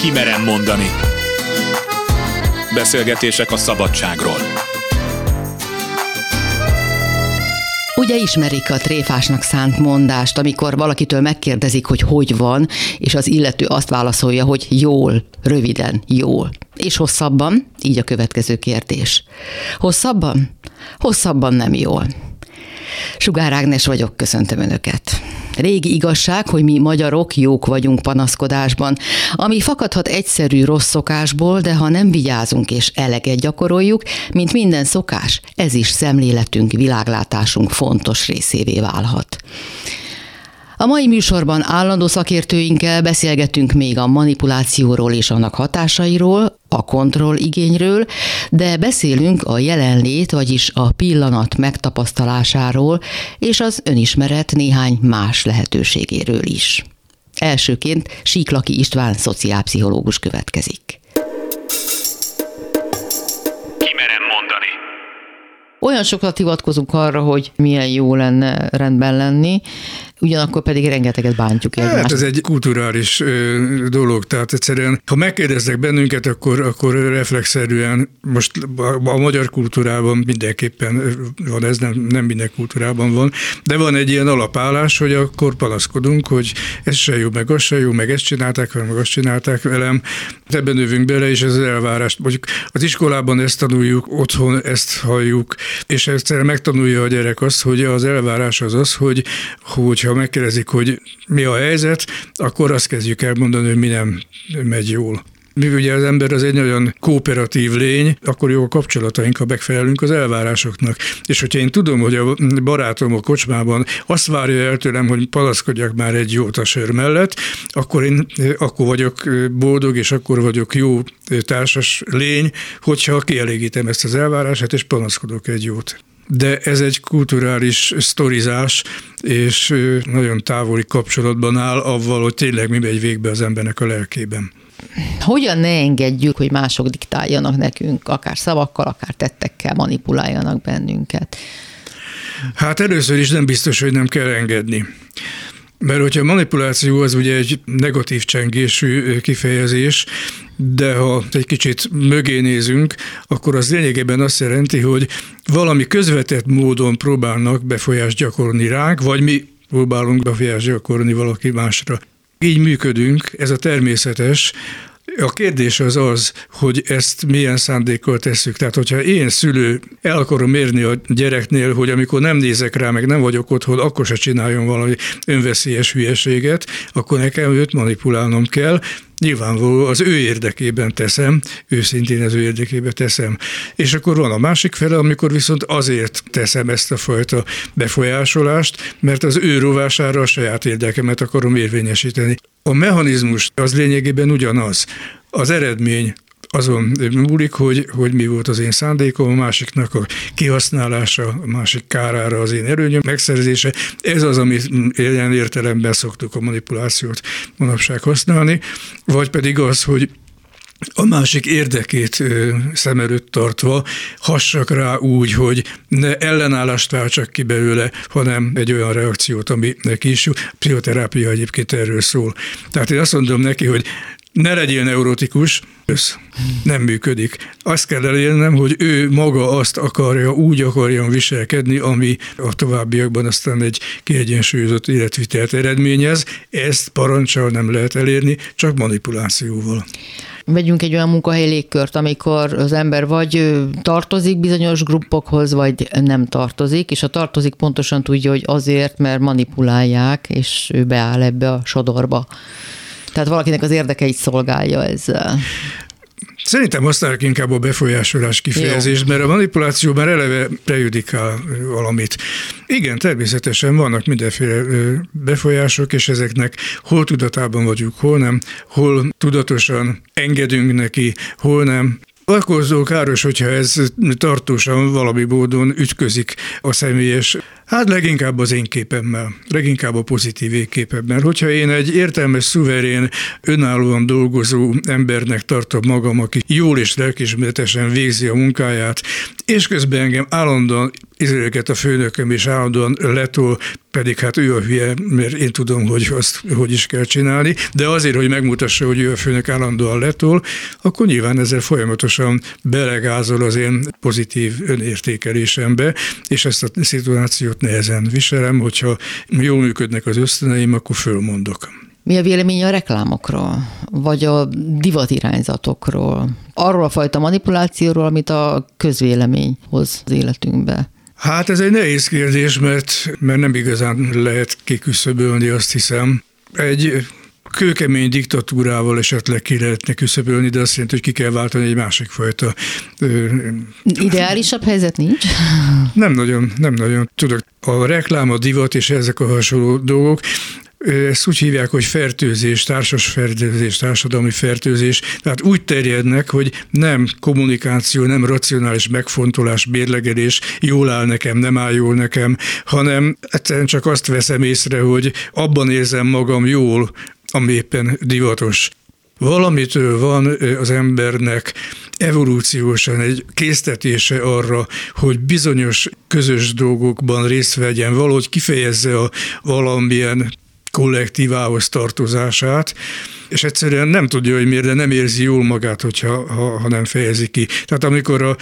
Kimerem mondani. Beszélgetések a szabadságról. Ugye ismerik a tréfásnak szánt mondást, amikor valakitől megkérdezik, hogy hogy van, és az illető azt válaszolja, hogy jól, röviden, jól. És hosszabban? Így a következő kérdés. Hosszabban? Hosszabban nem jól. Sugár Ágnes vagyok, köszöntöm Önöket. Régi igazság, hogy mi magyarok jók vagyunk panaszkodásban, ami fakadhat egyszerű rossz szokásból, de ha nem vigyázunk és eleget gyakoroljuk, mint minden szokás, ez is szemléletünk, világlátásunk fontos részévé válhat. A mai műsorban állandó szakértőinkkel beszélgetünk még a manipulációról és annak hatásairól, a kontrolligényről, de beszélünk a jelenlét, vagyis a pillanat megtapasztalásáról és az önismeret néhány más lehetőségéről is. Elsőként Síklaki István szociálpszichológus következik. Olyan sokat hivatkozunk arra, hogy milyen jó lenne rendben lenni, ugyanakkor pedig rengeteget bántjuk egymást. Hát ez egy kulturális dolog, tehát egyszerűen, ha megkérdeznek bennünket, akkor, akkor reflexzerűen, most a, a magyar kultúrában mindenképpen van ez, nem, nem minden kultúrában van, de van egy ilyen alapállás, hogy akkor panaszkodunk, hogy ez se jó, meg az se jó, meg ezt csinálták meg azt csinálták velem. Ebben növünk bele, és ez az elvárás. Mondjuk az iskolában ezt tanuljuk, otthon ezt halljuk, és egyszerűen megtanulja a gyerek azt, hogy az elvárás az az, hogy, hogy ha megkérdezik, hogy mi a helyzet, akkor azt kezdjük el mondani, hogy mi nem megy jól. Mi ugye az ember az egy nagyon kooperatív lény, akkor jó a kapcsolataink, ha megfelelünk az elvárásoknak. És hogyha én tudom, hogy a barátom a kocsmában azt várja el tőlem, hogy palaszkodjak már egy jót a sör mellett, akkor én akkor vagyok boldog, és akkor vagyok jó társas lény, hogyha kielégítem ezt az elvárását, és panaszkodok egy jót de ez egy kulturális sztorizás, és nagyon távoli kapcsolatban áll avval, hogy tényleg mi megy végbe az embernek a lelkében. Hogyan ne engedjük, hogy mások diktáljanak nekünk, akár szavakkal, akár tettekkel manipuláljanak bennünket? Hát először is nem biztos, hogy nem kell engedni. Mert hogyha manipuláció az ugye egy negatív csengésű kifejezés, de ha egy kicsit mögé nézünk, akkor az lényegében azt jelenti, hogy valami közvetett módon próbálnak befolyást gyakorolni ránk, vagy mi próbálunk befolyást gyakorolni valaki másra. Így működünk, ez a természetes, a kérdés az az, hogy ezt milyen szándékkal tesszük. Tehát, hogyha én szülő el akarom érni a gyereknél, hogy amikor nem nézek rá, meg nem vagyok otthon, akkor se csináljon valami önveszélyes hülyeséget, akkor nekem őt manipulálnom kell, Nyilvánvaló az ő érdekében teszem, őszintén az ő érdekében teszem. És akkor van a másik fele, amikor viszont azért teszem ezt a fajta befolyásolást, mert az ő rovására a saját érdekemet akarom érvényesíteni. A mechanizmus az lényegében ugyanaz. Az eredmény azon múlik, hogy, hogy mi volt az én szándékom, a másiknak a kihasználása, a másik kárára az én erőnyöm megszerzése. Ez az, amit ilyen értelemben szoktuk a manipulációt manapság használni, vagy pedig az, hogy a másik érdekét szem előtt tartva hassak rá úgy, hogy ne ellenállást váltsak ki belőle, hanem egy olyan reakciót, ami neki is jó. Pszichoterápia egyébként erről szól. Tehát én azt mondom neki, hogy ne legyél neurotikus, ez nem működik. Azt kell elérnem, hogy ő maga azt akarja, úgy akarjon viselkedni, ami a továbbiakban aztán egy kiegyensúlyozott életvitelt eredményez. Ezt parancsal nem lehet elérni, csak manipulációval vegyünk egy olyan munkahely légkört, amikor az ember vagy tartozik bizonyos gruppokhoz, vagy nem tartozik, és a tartozik pontosan tudja, hogy azért, mert manipulálják, és ő beáll ebbe a sodorba. Tehát valakinek az érdekeit szolgálja ezzel. Szerintem használják inkább a befolyásolás kifejezést, Jó. mert a manipuláció már eleve prejudikál valamit. Igen, természetesen vannak mindenféle befolyások, és ezeknek hol tudatában vagyunk, hol nem, hol tudatosan engedünk neki, hol nem. Akkor káros, hogyha ez tartósan valami módon ütközik a személyes Hát leginkább az én képemmel, leginkább a pozitív képemmel. Hogyha én egy értelmes, szuverén, önállóan dolgozó embernek tartom magam, aki jól és lelkismeretesen végzi a munkáját, és közben engem állandóan izéleket a főnököm, és állandóan letol pedig hát ő a hülye, mert én tudom, hogy azt hogy is kell csinálni, de azért, hogy megmutassa, hogy ő a főnök állandóan letol, akkor nyilván ezzel folyamatosan belegázol az én pozitív önértékelésembe, és ezt a szituációt nehezen viselem, hogyha jól működnek az ösztöneim, akkor fölmondok. Mi a vélemény a reklámokról, vagy a divatirányzatokról, arról a fajta manipulációról, amit a közvélemény hoz az életünkbe? Hát ez egy nehéz kérdés, mert, mert nem igazán lehet kiküszöbölni, azt hiszem. Egy kőkemény diktatúrával esetleg ki lehetne küszöbölni, de azt jelenti, hogy ki kell váltani egy másik fajta. Ideálisabb helyzet nincs? Nem nagyon, nem nagyon. Tudok, a reklám, a divat és ezek a hasonló dolgok, ezt úgy hívják, hogy fertőzés, társas fertőzés, társadalmi fertőzés. Tehát úgy terjednek, hogy nem kommunikáció, nem racionális megfontolás, bérlegelés, jól áll nekem, nem áll jól nekem, hanem egyszerűen csak azt veszem észre, hogy abban érzem magam jól, ami éppen divatos. Valamitől van az embernek evolúciósan egy késztetése arra, hogy bizonyos közös dolgokban részt vegyen, valahogy kifejezze a valamilyen kollektívához tartozását, és egyszerűen nem tudja, hogy miért, de nem érzi jól magát, hogyha, ha, ha nem fejezi ki. Tehát amikor a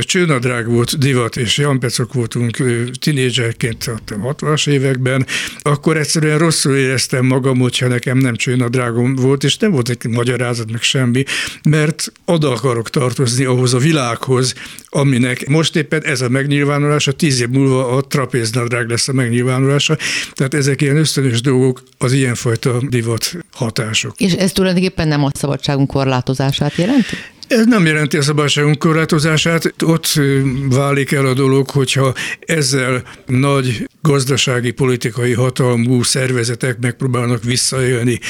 csőnadrág volt divat, és Jan Pecok voltunk tinédzserként a 60-as években, akkor egyszerűen rosszul éreztem magam, hogyha nekem nem csőnadrágom volt, és nem volt egy magyarázat, meg semmi, mert oda akarok tartozni ahhoz a világhoz, aminek most éppen ez a megnyilvánulása, tíz év múlva a trapéznadrág lesz a megnyilvánulása. Tehát ezek ilyen ösztönös dolgok, az ilyenfajta divat hatások. És ez tulajdonképpen nem a szabadságunk korlátozását jelenti? Ez nem jelenti a szabadságunk korlátozását, ott válik el a dolog, hogyha ezzel nagy gazdasági, politikai hatalmú szervezetek megpróbálnak visszaélni.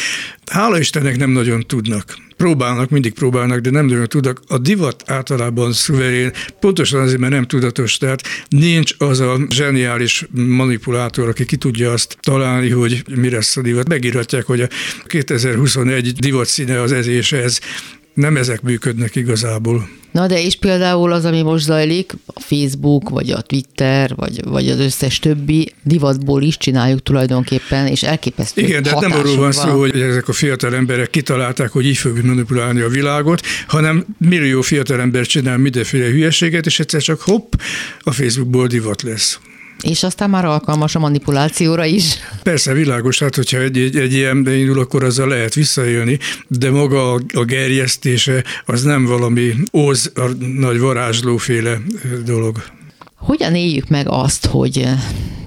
Hála Istennek nem nagyon tudnak. Próbálnak, mindig próbálnak, de nem nagyon tudnak. A divat általában szuverén, pontosan azért, mert nem tudatos, tehát nincs az a zseniális manipulátor, aki ki tudja azt találni, hogy mi lesz a divat. Megírhatják, hogy a 2021 divat színe az ez és ez, nem ezek működnek igazából. Na de és például az, ami most zajlik, a Facebook, vagy a Twitter, vagy, vagy az összes többi divatból is csináljuk tulajdonképpen, és elképesztő Igen, de nem arról van szó, hogy ezek a fiatal emberek kitalálták, hogy így fogjuk manipulálni a világot, hanem millió fiatal ember csinál mindenféle hülyeséget, és egyszer csak hopp, a Facebookból divat lesz. És aztán már alkalmas a manipulációra is. Persze, világos, hát hogyha egy, egy, egy ilyen indul, akkor azzal lehet visszajönni, de maga a, a gerjesztése az nem valami óz, a nagy varázslóféle dolog. Hogyan éljük meg azt, hogy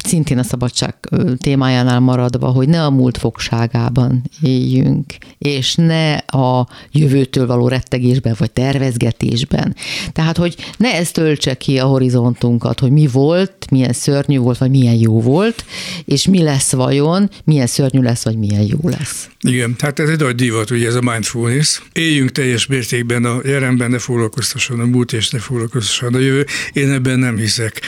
szintén a szabadság témájánál maradva, hogy ne a múlt fogságában éljünk, és ne a jövőtől való rettegésben vagy tervezgetésben. Tehát, hogy ne ez töltse ki a horizontunkat, hogy mi volt, milyen szörnyű volt, vagy milyen jó volt, és mi lesz vajon, milyen szörnyű lesz, vagy milyen jó lesz. Igen, hát ez egy nagy divat, ugye ez a mindfulness. Éljünk teljes mértékben a jelenben, ne foglalkoztasson a múlt, és ne foglalkoztasson a jövő. Én ebben nem hiszek.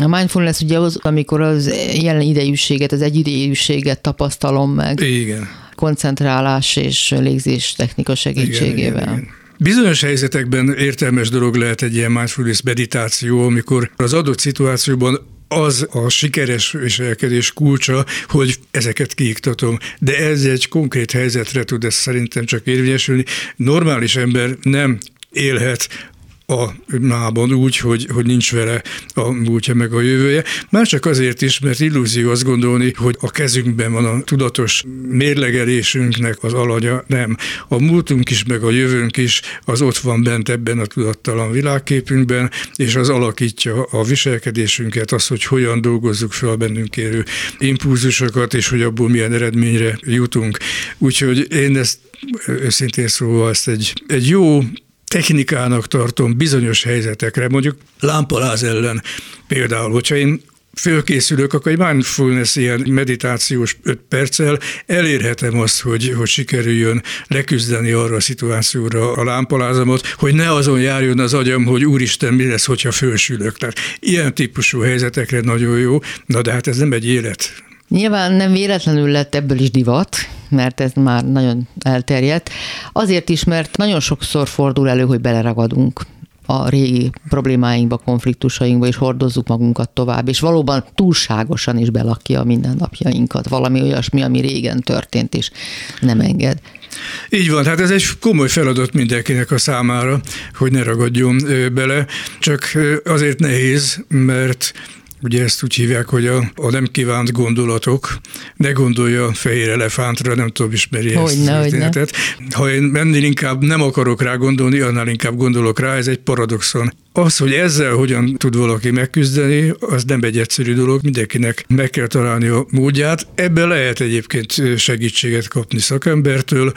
A mindfulness ugye az, amikor az jelen idejűséget, az egyidejűséget tapasztalom meg. Igen. Koncentrálás és légzés technika segítségével. Igen, igen, igen. Bizonyos helyzetekben értelmes dolog lehet egy ilyen mindfulness meditáció, amikor az adott szituációban az a sikeres viselkedés kulcsa, hogy ezeket kiiktatom. De ez egy konkrét helyzetre tud ez szerintem csak érvényesülni. Normális ember nem élhet a mában úgy, hogy, hogy nincs vele a múltja meg a jövője. Már csak azért is, mert illúzió azt gondolni, hogy a kezünkben van a tudatos mérlegelésünknek az alanya. Nem. A múltunk is, meg a jövőnk is, az ott van bent ebben a tudattalan világképünkben, és az alakítja a viselkedésünket, az, hogy hogyan dolgozzuk fel bennünk érő impulzusokat, és hogy abból milyen eredményre jutunk. Úgyhogy én ezt őszintén szóval ezt egy, egy jó technikának tartom bizonyos helyzetekre, mondjuk lámpaláz ellen például, hogyha én fölkészülök, akkor egy mindfulness ilyen meditációs öt perccel elérhetem azt, hogy, hogy sikerüljön leküzdeni arra a szituációra a lámpalázamat, hogy ne azon járjon az agyam, hogy úristen, mi lesz, hogyha fölsülök. Tehát ilyen típusú helyzetekre nagyon jó, na de hát ez nem egy élet. Nyilván nem véletlenül lett ebből is divat, mert ez már nagyon elterjedt. Azért is, mert nagyon sokszor fordul elő, hogy beleragadunk a régi problémáinkba, konfliktusainkba, és hordozzuk magunkat tovább, és valóban túlságosan is belakja a mindennapjainkat. Valami olyasmi, ami régen történt, és nem enged. Így van, hát ez egy komoly feladat mindenkinek a számára, hogy ne ragadjon bele, csak azért nehéz, mert Ugye ezt úgy hívják, hogy a, a nem kívánt gondolatok, ne gondolja fehér elefántra, nem tudom, ismeri hogy ezt ne, történetet. Ha én mennél inkább nem akarok rá gondolni, annál inkább gondolok rá, ez egy paradoxon. Az, hogy ezzel hogyan tud valaki megküzdeni, az nem egy egyszerű dolog, mindenkinek meg kell találni a módját. Ebben lehet egyébként segítséget kapni szakembertől,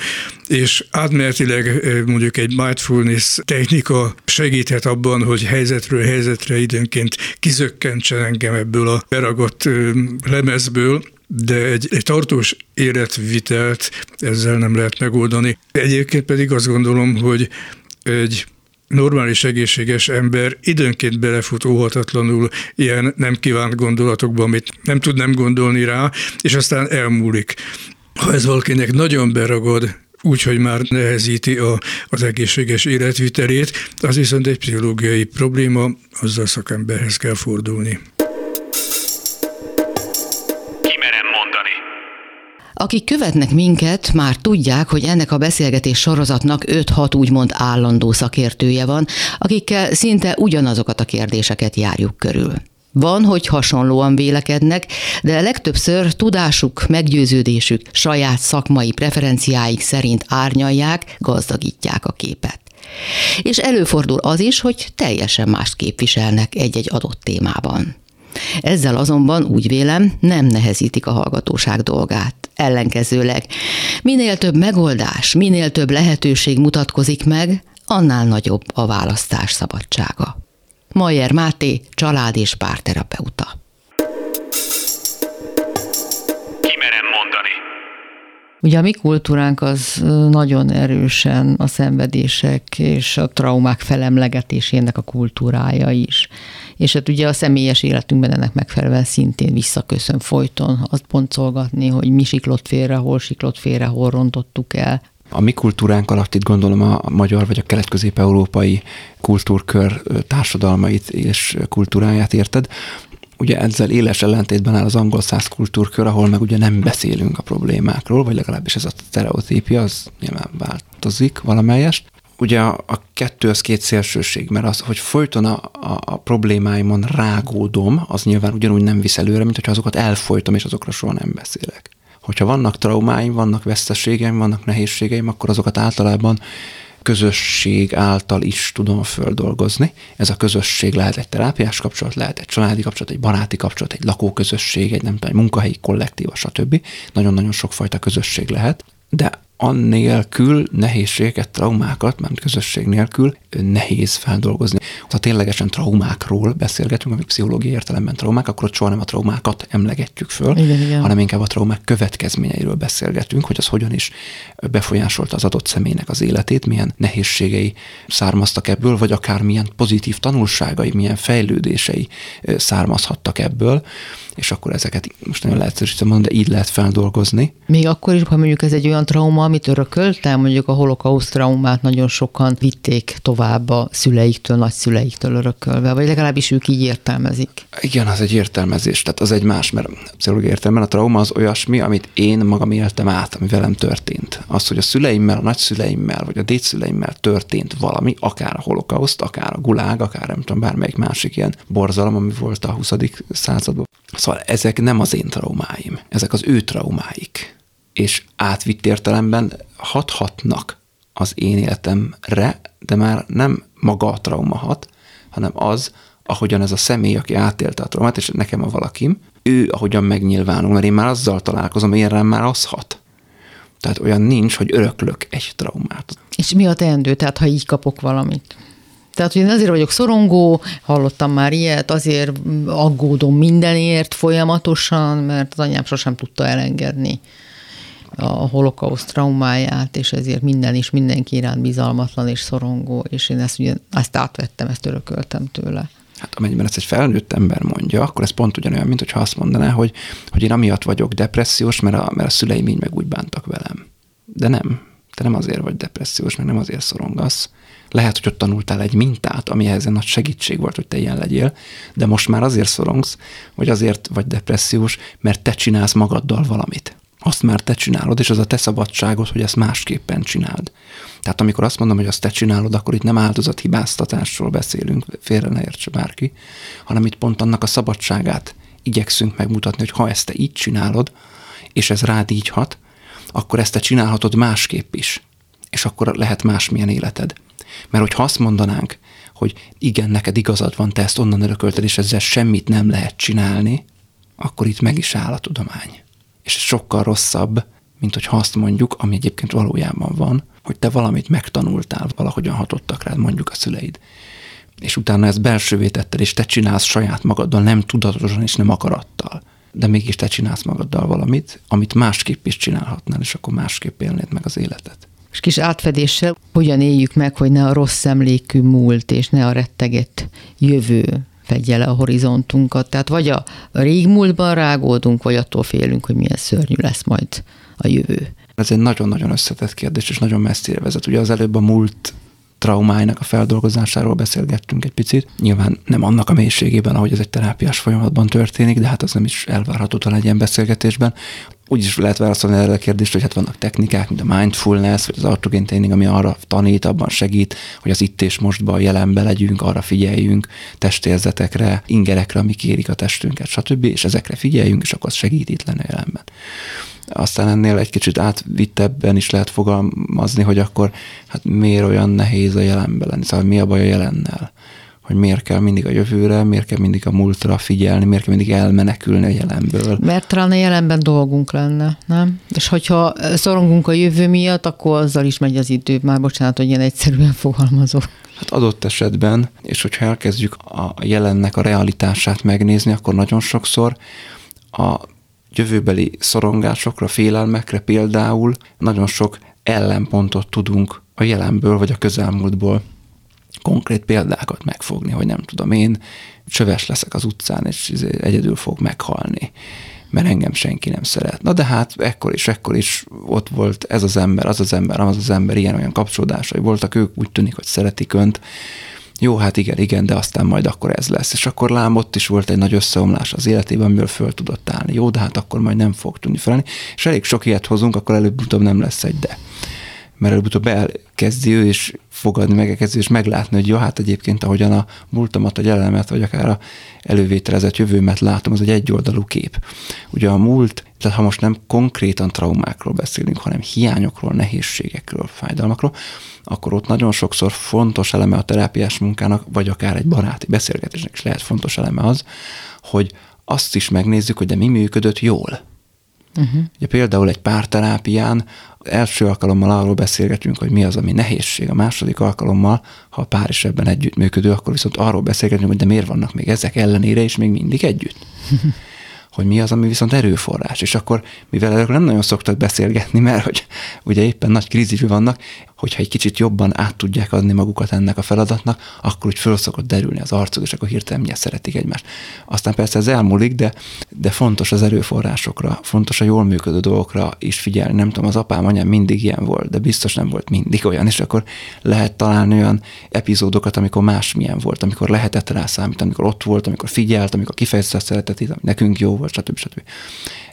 és átmenetileg mondjuk egy mindfulness technika segíthet abban, hogy helyzetről helyzetre időnként kizökkentsen engem ebből a beragott lemezből, de egy, egy tartós életvitelt ezzel nem lehet megoldani. Egyébként pedig azt gondolom, hogy egy normális, egészséges ember időnként belefut óhatatlanul ilyen nem kívánt gondolatokba, amit nem tud nem gondolni rá, és aztán elmúlik. Ha ez valakinek nagyon beragad, úgyhogy már nehezíti a, az egészséges életvitelét, az viszont egy pszichológiai probléma, azzal szakemberhez kell fordulni. Akik követnek minket, már tudják, hogy ennek a beszélgetés sorozatnak 5-6 úgymond állandó szakértője van, akikkel szinte ugyanazokat a kérdéseket járjuk körül. Van, hogy hasonlóan vélekednek, de legtöbbször tudásuk, meggyőződésük, saját szakmai preferenciáik szerint árnyalják, gazdagítják a képet. És előfordul az is, hogy teljesen mást képviselnek egy-egy adott témában. Ezzel azonban úgy vélem, nem nehezítik a hallgatóság dolgát. Ellenkezőleg, minél több megoldás, minél több lehetőség mutatkozik meg, annál nagyobb a választás szabadsága. Majer Máté, család- és párterapeuta. Kimerem mondani. Ugye a mi kultúránk az nagyon erősen a szenvedések és a traumák felemlegetésének a kultúrája is és hát ugye a személyes életünkben ennek megfelelően szintén visszaköszön folyton azt boncolgatni, hogy mi siklott félre, hol siklott félre, hol rontottuk el. A mi kultúránk alatt itt gondolom a magyar vagy a kelet-közép-európai kultúrkör társadalmait és kultúráját érted. Ugye ezzel éles ellentétben áll az angol száz kultúrkör, ahol meg ugye nem beszélünk a problémákról, vagy legalábbis ez a stereotípia, az nyilván változik valamelyest ugye a, kettő az két szélsőség, mert az, hogy folyton a, a, a problémáimon rágódom, az nyilván ugyanúgy nem visz előre, mint hogyha azokat elfolytom, és azokra soha nem beszélek. Hogyha vannak traumáim, vannak veszteségeim, vannak nehézségeim, akkor azokat általában közösség által is tudom földolgozni. Ez a közösség lehet egy terápiás kapcsolat, lehet egy családi kapcsolat, egy baráti kapcsolat, egy lakóközösség, egy nem tudom, egy munkahelyi kollektíva, stb. Nagyon-nagyon sokfajta közösség lehet, de annélkül nehézségeket, traumákat, mert közösség nélkül nehéz feldolgozni. Ha ténylegesen traumákról beszélgetünk, amik pszichológiai értelemben traumák, akkor ott soha nem a traumákat emlegetjük föl, igen, igen. hanem inkább a traumák következményeiről beszélgetünk, hogy az hogyan is befolyásolta az adott személynek az életét, milyen nehézségei származtak ebből, vagy akár milyen pozitív tanulságai, milyen fejlődései származhattak ebből, és akkor ezeket most nagyon leegyszerűsítem mondani, de így lehet feldolgozni. Még akkor is, ha mondjuk ez egy olyan trauma, amit örököltem, mondjuk a holokauszt traumát nagyon sokan vitték tovább a szüleiktől, nagyszüleiktől örökölve, vagy legalábbis ők így értelmezik. Igen, az egy értelmezés, tehát az egy más, mert pszichológiai értelemben a trauma az olyasmi, amit én magam éltem át, ami velem történt. Az, hogy a szüleimmel, a nagyszüleimmel, vagy a dédszüleimmel történt valami, akár a holokauszt, akár a gulág, akár nem tudom, bármelyik másik ilyen borzalom, ami volt a 20. században. Szóval ezek nem az én traumáim, ezek az ő traumáik és átvitt értelemben hathatnak az én életemre, de már nem maga a trauma hat, hanem az, ahogyan ez a személy, aki átélte a traumát, és nekem a valakim, ő ahogyan megnyilvánul, mert én már azzal találkozom, én rám már az hat. Tehát olyan nincs, hogy öröklök egy traumát. És mi a teendő, tehát ha így kapok valamit? Tehát, hogy én azért vagyok szorongó, hallottam már ilyet, azért aggódom mindenért folyamatosan, mert az anyám sosem tudta elengedni a holokauszt traumáját, és ezért minden is mindenki iránt bizalmatlan és szorongó, és én ezt, ugye, ezt átvettem, ezt örököltem tőle. Hát amennyiben ezt egy felnőtt ember mondja, akkor ez pont ugyanolyan, mint hogyha azt mondaná, hogy, hogy én amiatt vagyok depressziós, mert a, mert a szüleim így meg úgy bántak velem. De nem. Te nem azért vagy depressziós, mert nem azért szorongasz, Lehet, hogy ott tanultál egy mintát, ami ehhez nagy segítség volt, hogy te ilyen legyél, de most már azért szorongsz, vagy azért vagy depressziós, mert te csinálsz magaddal valamit. Azt már te csinálod, és az a te szabadságod, hogy ezt másképpen csináld. Tehát amikor azt mondom, hogy azt te csinálod, akkor itt nem áldozat hibáztatásról beszélünk, félre ne értse bárki, hanem itt pont annak a szabadságát igyekszünk megmutatni, hogy ha ezt te így csinálod, és ez rád így hat, akkor ezt te csinálhatod másképp is, és akkor lehet másmilyen életed. Mert hogyha azt mondanánk, hogy igen, neked igazad van, te ezt onnan örökölted, és ezzel semmit nem lehet csinálni, akkor itt meg is áll a tudomány. És sokkal rosszabb, mint hogy azt mondjuk, ami egyébként valójában van, hogy te valamit megtanultál, valahogyan hatottak rád, mondjuk a szüleid. És utána ezt belsővé tetted, és te csinálsz saját magaddal, nem tudatosan és nem akarattal. De mégis te csinálsz magaddal valamit, amit másképp is csinálhatnál, és akkor másképp élnéd meg az életet és kis átfedéssel hogyan éljük meg, hogy ne a rossz emlékű múlt, és ne a rettegett jövő fedje le a horizontunkat. Tehát vagy a régmúltban rágódunk, vagy attól félünk, hogy milyen szörnyű lesz majd a jövő. Ez egy nagyon-nagyon összetett kérdés, és nagyon messzire vezet. Ugye az előbb a múlt traumáinak a feldolgozásáról beszélgettünk egy picit. Nyilván nem annak a mélységében, ahogy ez egy terápiás folyamatban történik, de hát az nem is elvárható talán egy ilyen beszélgetésben. Úgy is lehet válaszolni erre a kérdést, hogy hát vannak technikák, mint a mindfulness, vagy az autogén training, ami arra tanít, abban segít, hogy az itt és mostban, a jelenben legyünk, arra figyeljünk, testérzetekre, ingerekre, amik kérik a testünket, stb. És ezekre figyeljünk, és akkor az segít itt lenni a jelenben. Aztán ennél egy kicsit átvittebben is lehet fogalmazni, hogy akkor hát miért olyan nehéz a jelenben lenni, szóval mi a baj a jelennel hogy miért kell mindig a jövőre, miért kell mindig a múltra figyelni, miért kell mindig elmenekülni a jelenből. Mert talán a jelenben dolgunk lenne, nem? És hogyha szorongunk a jövő miatt, akkor azzal is megy az idő. Már bocsánat, hogy ilyen egyszerűen fogalmazok. Hát adott esetben, és hogyha elkezdjük a jelennek a realitását megnézni, akkor nagyon sokszor a jövőbeli szorongásokra, félelmekre például nagyon sok ellenpontot tudunk a jelenből vagy a közelmúltból konkrét példákat megfogni, hogy nem tudom én, csöves leszek az utcán, és izé egyedül fog meghalni, mert engem senki nem szeret. Na de hát ekkor is, ekkor is ott volt ez az ember, az az ember, az az ember, ilyen-olyan kapcsolódásai voltak, ők úgy tűnik, hogy szeretik önt, jó, hát igen, igen, de aztán majd akkor ez lesz. És akkor lám ott is volt egy nagy összeomlás az életében, amiből föl tudott állni. Jó, de hát akkor majd nem fog tudni felállni. És elég sok ilyet hozunk, akkor előbb-utóbb nem lesz egy de. Mert előbb-utóbb elkezdi ő is fogadni, megkezdi és meglátni, hogy jó, hát egyébként ahogyan a múltamat, a jelenemet, vagy akár a elővételezett jövőmet látom, az egy egyoldalú kép. Ugye a múlt, tehát ha most nem konkrétan traumákról beszélünk, hanem hiányokról, nehézségekről, fájdalmakról, akkor ott nagyon sokszor fontos eleme a terápiás munkának, vagy akár egy baráti beszélgetésnek is lehet fontos eleme az, hogy azt is megnézzük, hogy de mi működött jól. Uh-huh. Ugye például egy párterápián első alkalommal arról beszélgetünk, hogy mi az, ami nehézség. A második alkalommal, ha a pár is ebben együttműködő, akkor viszont arról beszélgetünk, hogy de miért vannak még ezek ellenére is még mindig együtt. hogy mi az, ami viszont erőforrás. És akkor, mivel erről nem nagyon szoktak beszélgetni, mert hogy ugye éppen nagy krízisű vannak, hogyha egy kicsit jobban át tudják adni magukat ennek a feladatnak, akkor úgy föl szokott derülni az arcuk, és akkor hirtelen milyen szeretik egymást. Aztán persze ez elmúlik, de, de fontos az erőforrásokra, fontos a jól működő dolgokra is figyelni. Nem tudom, az apám, anyám mindig ilyen volt, de biztos nem volt mindig olyan, és akkor lehet találni olyan epizódokat, amikor másmilyen volt, amikor lehetett rá számítani, amikor ott volt, amikor figyelt, amikor kifejezte a szeretetét, ami nekünk jó volt, stb. stb.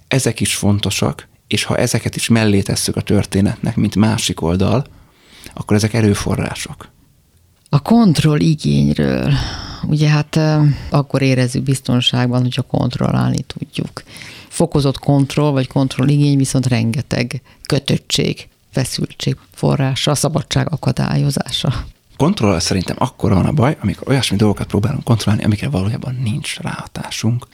Ezek is fontosak, és ha ezeket is mellé tesszük a történetnek, mint másik oldal, akkor ezek erőforrások. A kontroll igényről, ugye hát akkor érezzük biztonságban, hogyha kontrollálni tudjuk. Fokozott kontroll vagy kontrolligény viszont rengeteg kötöttség, feszültség forrása, szabadság akadályozása. Kontroll szerintem akkor van a baj, amikor olyasmi dolgokat próbálunk kontrollálni, amikre valójában nincs ráhatásunk.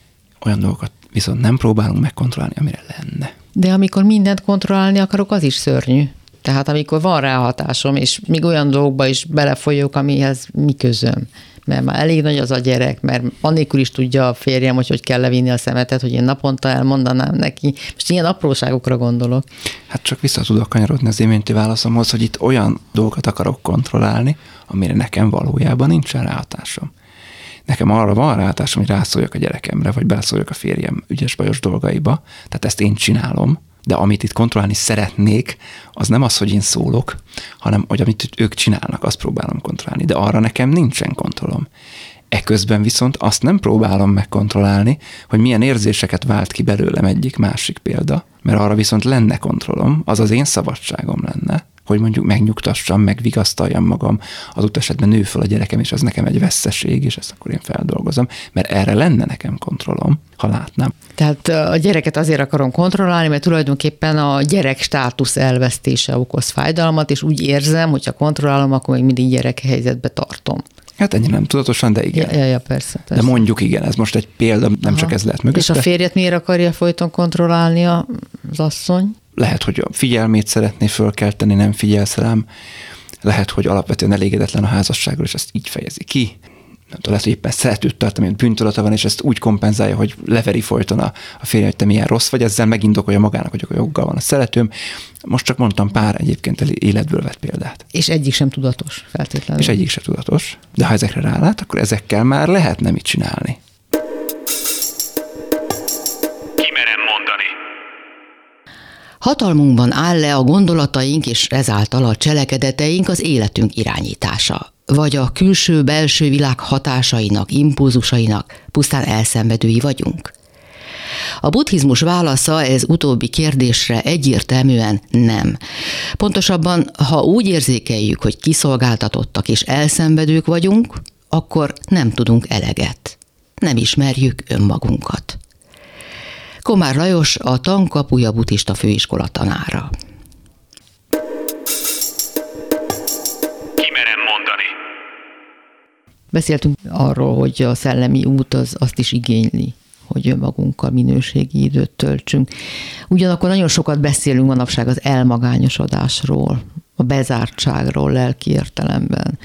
Olyan dolgokat viszont nem próbálunk megkontrollálni, amire lenne. De amikor mindent kontrollálni akarok, az is szörnyű. Tehát amikor van rá hatásom, és még olyan dolgokba is belefolyok, amihez mi közöm. Mert már elég nagy az a gyerek, mert annélkül is tudja a férjem, hogy hogy kell levinni a szemetet, hogy én naponta elmondanám neki. Most ilyen apróságokra gondolok. Hát csak vissza tudok kanyarodni az iménti válaszomhoz, hogy itt olyan dolgokat akarok kontrollálni, amire nekem valójában nincsen ráhatásom. Nekem arra van ráhatásom, hogy rászóljak a gyerekemre, vagy beleszóljak a férjem ügyes bajos dolgaiba, tehát ezt én csinálom, De amit itt kontrollálni szeretnék, az nem az, hogy én szólok, hanem hogy amit ők csinálnak, azt próbálom kontrollálni. De arra nekem nincsen kontrollom. Eközben viszont azt nem próbálom megkontrollálni, hogy milyen érzéseket vált ki belőlem egyik másik példa, mert arra viszont lenne kontrollom, az az én szabadságom lenne, hogy mondjuk megnyugtassam, megvigasztaljam magam, az esetben nő fel a gyerekem, és az nekem egy veszeség, és ezt akkor én feldolgozom, mert erre lenne nekem kontrollom, ha látnám. Tehát a gyereket azért akarom kontrollálni, mert tulajdonképpen a gyerek státusz elvesztése okoz fájdalmat, és úgy érzem, hogy ha kontrollálom, akkor még mindig gyerek helyzetbe tartom. Hát ennyi nem tudatosan, de igen. Ja, ja, ja persze, persze. De mondjuk igen, ez most egy példa, nem Aha. csak ez lehet mögötte. És a férjet miért akarja folyton kontrollálni az asszony? Lehet, hogy a figyelmét szeretné fölkelteni, nem figyelsz rám. Lehet, hogy alapvetően elégedetlen a házasságról, és ezt így fejezi ki nem tudom, lehet, hogy éppen szeretőt tart, amilyen bűntudata van, és ezt úgy kompenzálja, hogy leveri folyton a, a férje, hogy te milyen rossz vagy, ezzel megindokolja magának, hogy akkor joggal van a szeretőm. Most csak mondtam pár egyébként életből vett példát. És egyik sem tudatos feltétlenül. És egyik sem tudatos, de ha ezekre rálát, akkor ezekkel már lehetne mit csinálni. Hatalmunkban áll le a gondolataink és ezáltal a cselekedeteink az életünk irányítása vagy a külső-belső világ hatásainak, impulzusainak pusztán elszenvedői vagyunk? A buddhizmus válasza ez utóbbi kérdésre egyértelműen nem. Pontosabban, ha úgy érzékeljük, hogy kiszolgáltatottak és elszenvedők vagyunk, akkor nem tudunk eleget. Nem ismerjük önmagunkat. Komár Lajos a Tankapuja buddhista főiskola tanára. Beszéltünk arról, hogy a szellemi út az azt is igényli, hogy önmagunkkal minőségi időt töltsünk. Ugyanakkor nagyon sokat beszélünk manapság az elmagányosodásról, a bezártságról lelki értelemben.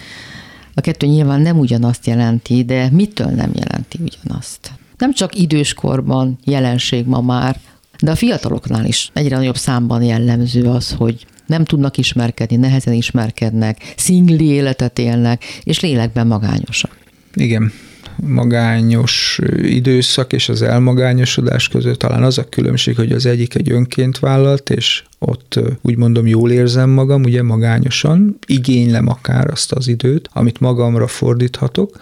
A kettő nyilván nem ugyanazt jelenti, de mitől nem jelenti ugyanazt? Nem csak időskorban jelenség ma már, de a fiataloknál is egyre nagyobb számban jellemző az, hogy nem tudnak ismerkedni, nehezen ismerkednek, szingli életet élnek, és lélekben magányosak. Igen, magányos időszak és az elmagányosodás között talán az a különbség, hogy az egyik egy önként vállalt, és ott úgy mondom jól érzem magam, ugye magányosan, igénylem akár azt az időt, amit magamra fordíthatok,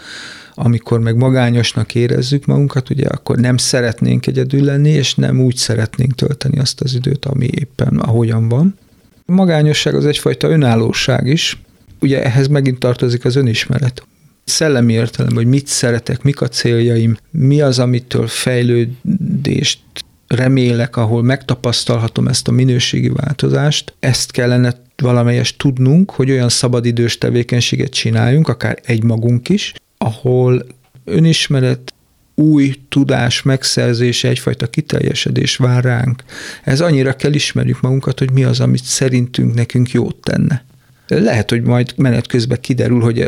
amikor meg magányosnak érezzük magunkat, ugye akkor nem szeretnénk egyedül lenni, és nem úgy szeretnénk tölteni azt az időt, ami éppen ahogyan van. Magányosság az egyfajta önállóság is, ugye ehhez megint tartozik az önismeret. Szellemi értelem, hogy mit szeretek, mik a céljaim, mi az, amitől fejlődést remélek, ahol megtapasztalhatom ezt a minőségi változást, ezt kellene valamelyest tudnunk, hogy olyan szabadidős tevékenységet csináljunk, akár egymagunk is, ahol önismeret, új tudás megszerzése, egyfajta kiteljesedés vár ránk. Ez annyira kell ismerjük magunkat, hogy mi az, amit szerintünk nekünk jót tenne. Lehet, hogy majd menet közben kiderül, hogy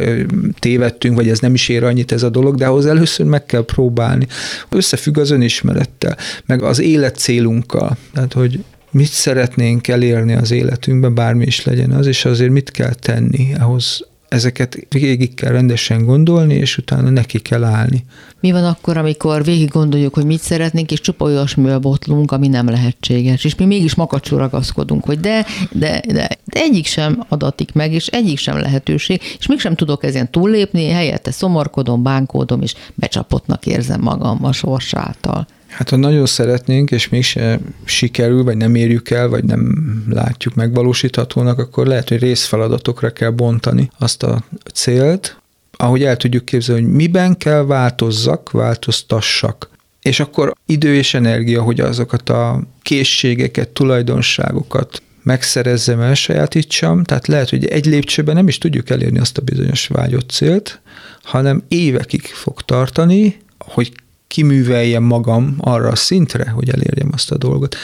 tévedtünk, vagy ez nem is ér annyit ez a dolog, de ahhoz először meg kell próbálni. Összefügg az önismerettel, meg az élet célunkkal. Tehát, hogy mit szeretnénk elérni az életünkben, bármi is legyen az, és azért mit kell tenni ahhoz, ezeket végig kell rendesen gondolni, és utána neki kell állni. Mi van akkor, amikor végig gondoljuk, hogy mit szeretnénk, és csupa olyasmivel botlunk, ami nem lehetséges, és mi mégis makacsul ragaszkodunk, hogy de, de, de, de egyik sem adatik meg, és egyik sem lehetőség, és mégsem tudok ezen túllépni, helyette szomorkodom, bánkódom, és becsapottnak érzem magam a sors által. Hát ha nagyon szeretnénk, és mégse sikerül, vagy nem érjük el, vagy nem látjuk megvalósíthatónak, akkor lehet, hogy részfeladatokra kell bontani azt a célt, ahogy el tudjuk képzelni, hogy miben kell változzak, változtassak. És akkor idő és energia, hogy azokat a készségeket, tulajdonságokat megszerezzem, elsajátítsam. Tehát lehet, hogy egy lépcsőben nem is tudjuk elérni azt a bizonyos vágyott célt, hanem évekig fog tartani, hogy kiműveljem magam arra a szintre, hogy elérjem azt a dolgot.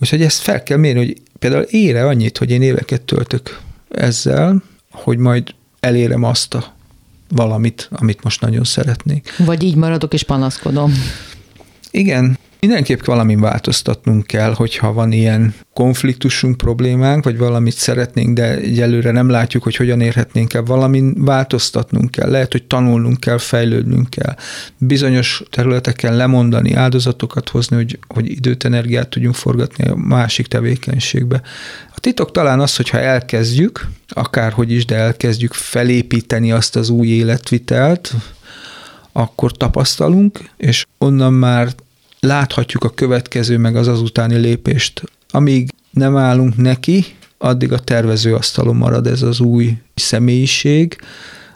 Úgyhogy ezt fel kell mérni, hogy például ére annyit, hogy én éveket töltök ezzel, hogy majd elérem azt a valamit, amit most nagyon szeretnék. Vagy így maradok és panaszkodom. Igen, Mindenképp valamin változtatnunk kell, hogyha van ilyen konfliktusunk, problémánk, vagy valamit szeretnénk, de egyelőre nem látjuk, hogy hogyan érhetnénk el, valamin változtatnunk kell. Lehet, hogy tanulnunk kell, fejlődnünk kell. Bizonyos területeken lemondani, áldozatokat hozni, hogy, hogy időt, energiát tudjunk forgatni a másik tevékenységbe. A titok talán az, hogyha elkezdjük, akárhogy is, de elkezdjük felépíteni azt az új életvitelt, akkor tapasztalunk, és onnan már láthatjuk a következő, meg az azutáni lépést. Amíg nem állunk neki, addig a tervezőasztalon marad ez az új személyiség,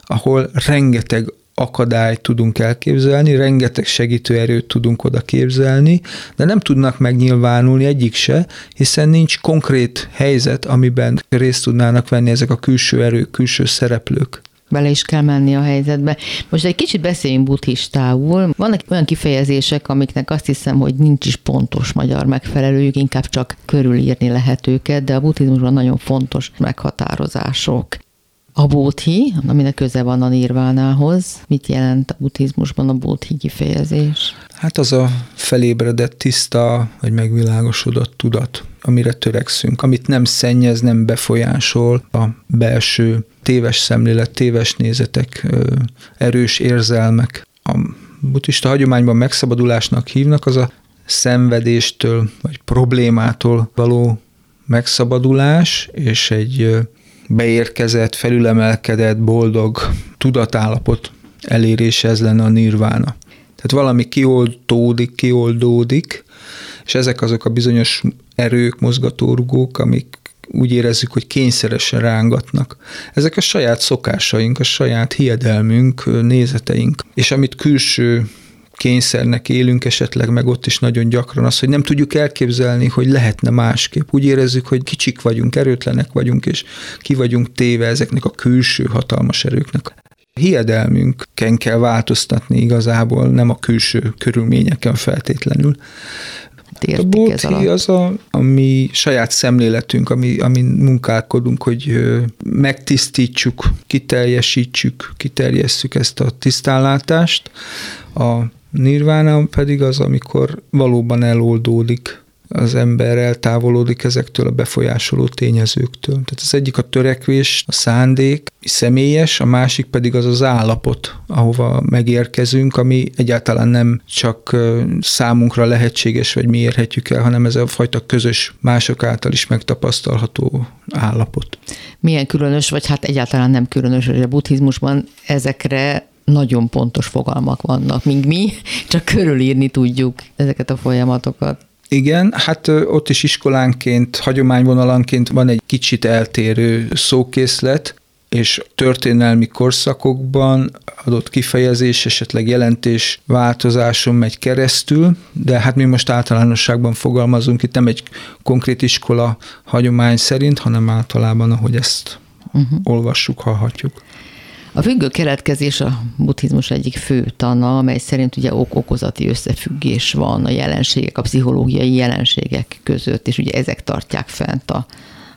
ahol rengeteg akadályt tudunk elképzelni, rengeteg segítőerőt tudunk oda képzelni, de nem tudnak megnyilvánulni egyik se, hiszen nincs konkrét helyzet, amiben részt tudnának venni ezek a külső erők, külső szereplők bele is kell menni a helyzetbe. Most egy kicsit beszéljünk buddhistául. Vannak olyan kifejezések, amiknek azt hiszem, hogy nincs is pontos magyar megfelelőjük, inkább csak körülírni lehet őket, de a buddhizmusban nagyon fontos meghatározások. A bóthi, aminek köze van a nirvánához, mit jelent a buddhizmusban a bóthi kifejezés? Hát az a felébredett, tiszta, vagy megvilágosodott tudat, amire törekszünk, amit nem szennyez, nem befolyásol a belső téves szemlélet, téves nézetek, erős érzelmek. A buddhista hagyományban megszabadulásnak hívnak, az a szenvedéstől vagy problémától való megszabadulás, és egy beérkezett, felülemelkedett, boldog tudatállapot elérése, ez lenne a nirvána. Tehát valami kioldódik, kioldódik, és ezek azok a bizonyos erők, mozgatórugók, amik úgy érezzük, hogy kényszeresen rángatnak. Ezek a saját szokásaink, a saját hiedelmünk, nézeteink, és amit külső kényszernek élünk esetleg, meg ott is nagyon gyakran az, hogy nem tudjuk elképzelni, hogy lehetne másképp. Úgy érezzük, hogy kicsik vagyunk, erőtlenek vagyunk, és ki vagyunk téve ezeknek a külső hatalmas erőknek. Hiedelmünken kell változtatni igazából, nem a külső körülményeken feltétlenül értik a ez alatt? az a, ami saját szemléletünk, ami, ami munkálkodunk, hogy megtisztítsuk, kiteljesítsük, kiterjesszük ezt a tisztánlátást. A nirvána pedig az, amikor valóban eloldódik az ember eltávolodik ezektől a befolyásoló tényezőktől. Tehát az egyik a törekvés, a szándék, személyes, a másik pedig az az állapot, ahova megérkezünk, ami egyáltalán nem csak számunkra lehetséges, vagy mi érhetjük el, hanem ez a fajta közös, mások által is megtapasztalható állapot. Milyen különös, vagy hát egyáltalán nem különös, hogy a buddhizmusban ezekre nagyon pontos fogalmak vannak, míg mi csak körülírni tudjuk ezeket a folyamatokat. Igen, hát ott is iskolánként, hagyományvonalanként van egy kicsit eltérő szókészlet, és történelmi korszakokban adott kifejezés, esetleg jelentés változáson megy keresztül, de hát mi most általánosságban fogalmazunk, itt nem egy konkrét iskola hagyomány szerint, hanem általában, ahogy ezt uh-huh. olvassuk, hallhatjuk. A függő keletkezés a buddhizmus egyik fő tana, amely szerint ugye ok-okozati összefüggés van a jelenségek, a pszichológiai jelenségek között, és ugye ezek tartják fent a,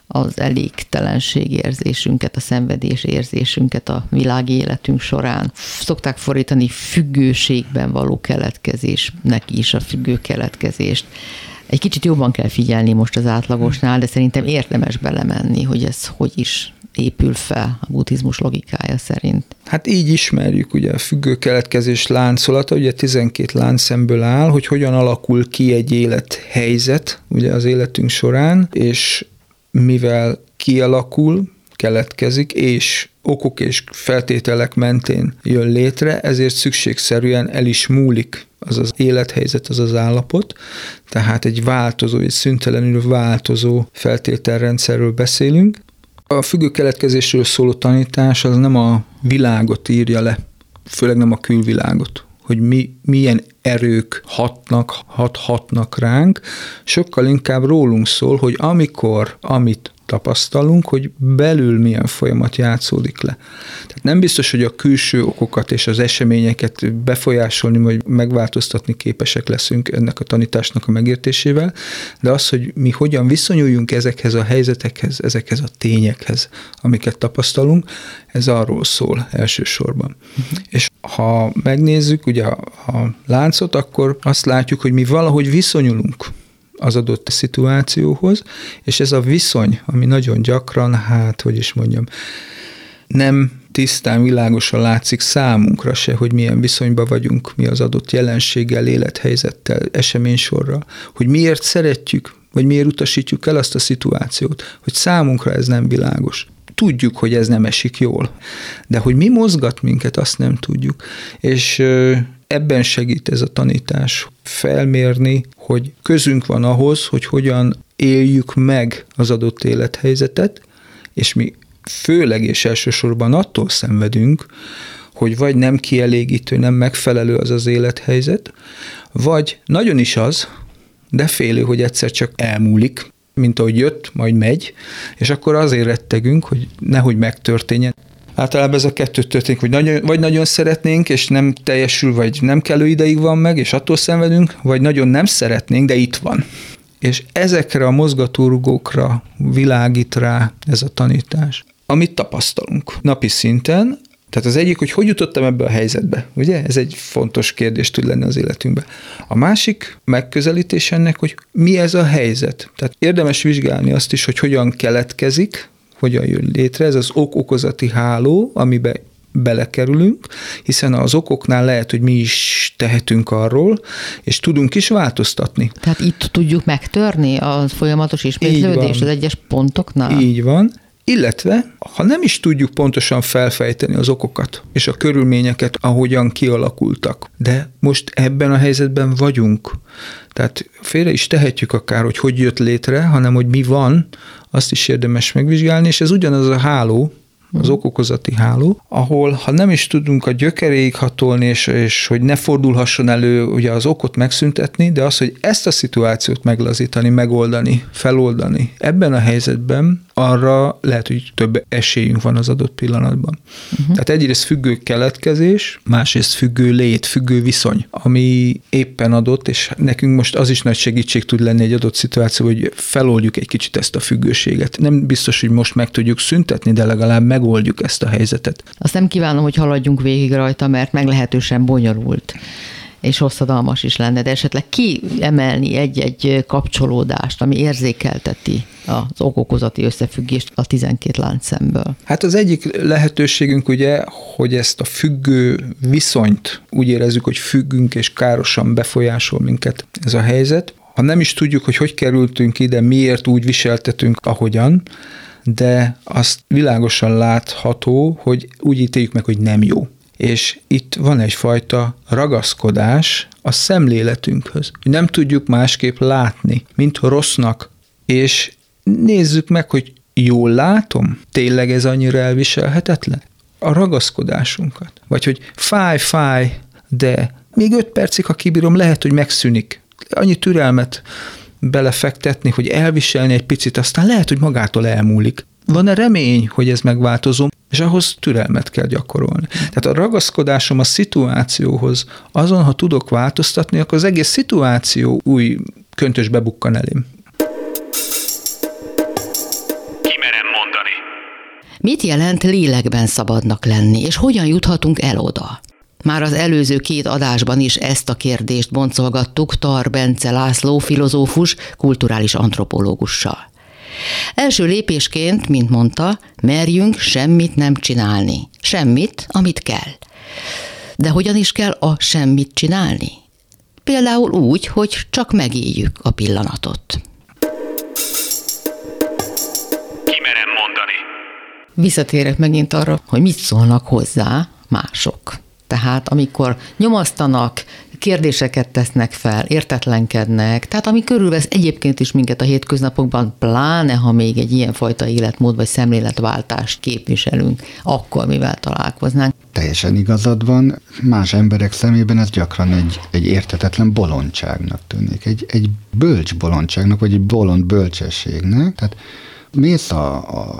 az elégtelenség érzésünket, a szenvedés érzésünket a világi életünk során. Szokták fordítani függőségben való keletkezésnek is a függő keletkezést. Egy kicsit jobban kell figyelni most az átlagosnál, de szerintem érdemes belemenni, hogy ez hogy is épül fel a buddhizmus logikája szerint. Hát így ismerjük ugye a függő keletkezés láncolata, ugye 12 láncszemből áll, hogy hogyan alakul ki egy élethelyzet ugye az életünk során, és mivel kialakul, keletkezik, és okok és feltételek mentén jön létre, ezért szükségszerűen el is múlik az az élethelyzet, az az állapot, tehát egy változó, egy szüntelenül változó feltételrendszerről beszélünk, a függő keletkezésről szóló tanítás az nem a világot írja le, főleg nem a külvilágot, hogy mi, milyen erők hatnak, hathatnak ránk, sokkal inkább rólunk szól, hogy amikor, amit tapasztalunk, hogy belül milyen folyamat játszódik le. Tehát nem biztos, hogy a külső okokat és az eseményeket befolyásolni, vagy megváltoztatni képesek leszünk ennek a tanításnak a megértésével, de az, hogy mi hogyan viszonyuljunk ezekhez a helyzetekhez, ezekhez a tényekhez, amiket tapasztalunk, ez arról szól elsősorban. Uh-huh. És ha megnézzük ugye a, a láncot, akkor azt látjuk, hogy mi valahogy viszonyulunk az adott szituációhoz, és ez a viszony, ami nagyon gyakran, hát, hogy is mondjam, nem tisztán, világosan látszik számunkra se, hogy milyen viszonyban vagyunk mi az adott jelenséggel, élethelyzettel, eseménysorral, hogy miért szeretjük, vagy miért utasítjuk el azt a szituációt, hogy számunkra ez nem világos. Tudjuk, hogy ez nem esik jól, de hogy mi mozgat minket, azt nem tudjuk. És ebben segít ez a tanítás felmérni, hogy közünk van ahhoz, hogy hogyan éljük meg az adott élethelyzetet, és mi főleg és elsősorban attól szenvedünk, hogy vagy nem kielégítő, nem megfelelő az az élethelyzet, vagy nagyon is az, de félő, hogy egyszer csak elmúlik, mint ahogy jött, majd megy, és akkor azért rettegünk, hogy nehogy megtörténjen. Általában ez a kettő történik, hogy nagyon, vagy nagyon szeretnénk, és nem teljesül, vagy nem kellő ideig van meg, és attól szenvedünk, vagy nagyon nem szeretnénk, de itt van. És ezekre a mozgatórugókra világít rá ez a tanítás, amit tapasztalunk napi szinten, tehát az egyik, hogy hogy jutottam ebbe a helyzetbe, ugye? Ez egy fontos kérdés tud lenni az életünkben. A másik megközelítés ennek, hogy mi ez a helyzet. Tehát érdemes vizsgálni azt is, hogy hogyan keletkezik, hogyan jön létre. Ez az ok-okozati háló, amiben belekerülünk, hiszen az okoknál lehet, hogy mi is tehetünk arról, és tudunk is változtatni. Tehát itt tudjuk megtörni a folyamatos ismétlődés az egyes pontoknál? Így van. Illetve, ha nem is tudjuk pontosan felfejteni az okokat és a körülményeket, ahogyan kialakultak, de most ebben a helyzetben vagyunk, tehát félre is tehetjük akár, hogy hogy jött létre, hanem hogy mi van, azt is érdemes megvizsgálni, és ez ugyanaz a háló, az okokozati háló, ahol ha nem is tudunk a gyökeréig hatolni, és, és hogy ne fordulhasson elő ugye az okot megszüntetni, de az, hogy ezt a szituációt meglazítani, megoldani, feloldani, ebben a helyzetben arra lehet, hogy több esélyünk van az adott pillanatban. Uh-huh. Tehát egyrészt függő keletkezés, másrészt függő lét, függő viszony, ami éppen adott, és nekünk most az is nagy segítség tud lenni egy adott szituáció, hogy feloldjuk egy kicsit ezt a függőséget. Nem biztos, hogy most meg tudjuk szüntetni, de legalább megoldjuk ezt a helyzetet. Azt nem kívánom, hogy haladjunk végig rajta, mert meglehetősen bonyolult és hosszadalmas is lenne, de esetleg kiemelni egy-egy kapcsolódást, ami érzékelteti az okokozati összefüggést a 12 láncszemből? Hát az egyik lehetőségünk ugye, hogy ezt a függő viszonyt úgy érezzük, hogy függünk és károsan befolyásol minket ez a helyzet. Ha nem is tudjuk, hogy hogy kerültünk ide, miért úgy viseltetünk, ahogyan, de azt világosan látható, hogy úgy ítéljük meg, hogy nem jó. És itt van egyfajta ragaszkodás a szemléletünkhöz. Nem tudjuk másképp látni, mint rossznak. És nézzük meg, hogy jól látom, tényleg ez annyira elviselhetetlen? A ragaszkodásunkat. Vagy hogy fáj, fáj, de még öt percig, ha kibírom, lehet, hogy megszűnik. Annyi türelmet belefektetni, hogy elviselni egy picit, aztán lehet, hogy magától elmúlik. Van-e remény, hogy ez megváltozó? És ahhoz türelmet kell gyakorolni. Tehát a ragaszkodásom a szituációhoz, azon, ha tudok változtatni, akkor az egész szituáció új köntösbe bukkan elém. Kimerem mondani. Mit jelent lélekben szabadnak lenni, és hogyan juthatunk el oda? Már az előző két adásban is ezt a kérdést boncolgattuk Tar Bence László filozófus, kulturális antropológussal. Első lépésként, mint mondta, merjünk semmit nem csinálni. Semmit, amit kell. De hogyan is kell a semmit csinálni? Például úgy, hogy csak megéljük a pillanatot. Kimerem mondani. Visszatérek megint arra, hogy mit szólnak hozzá mások. Tehát amikor nyomasztanak, kérdéseket tesznek fel, értetlenkednek, tehát ami körülvesz egyébként is minket a hétköznapokban, pláne ha még egy ilyenfajta életmód vagy szemléletváltást képviselünk, akkor mivel találkoznánk. Teljesen igazad van, más emberek szemében ez gyakran egy, egy értetetlen bolondságnak tűnik, egy, egy bölcs bolondságnak, vagy egy bolond bölcsességnek, tehát mész a,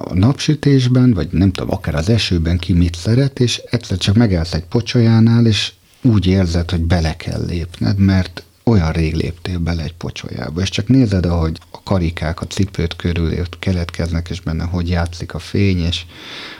a napsütésben, vagy nem tudom, akár az esőben ki mit szeret, és egyszer csak megállsz egy pocsolyánál, és úgy érzed, hogy bele kell lépned, mert olyan rég léptél bele egy pocsolyába, és csak nézed, ahogy a karikák a cipőt körül keletkeznek, és benne hogy játszik a fény, és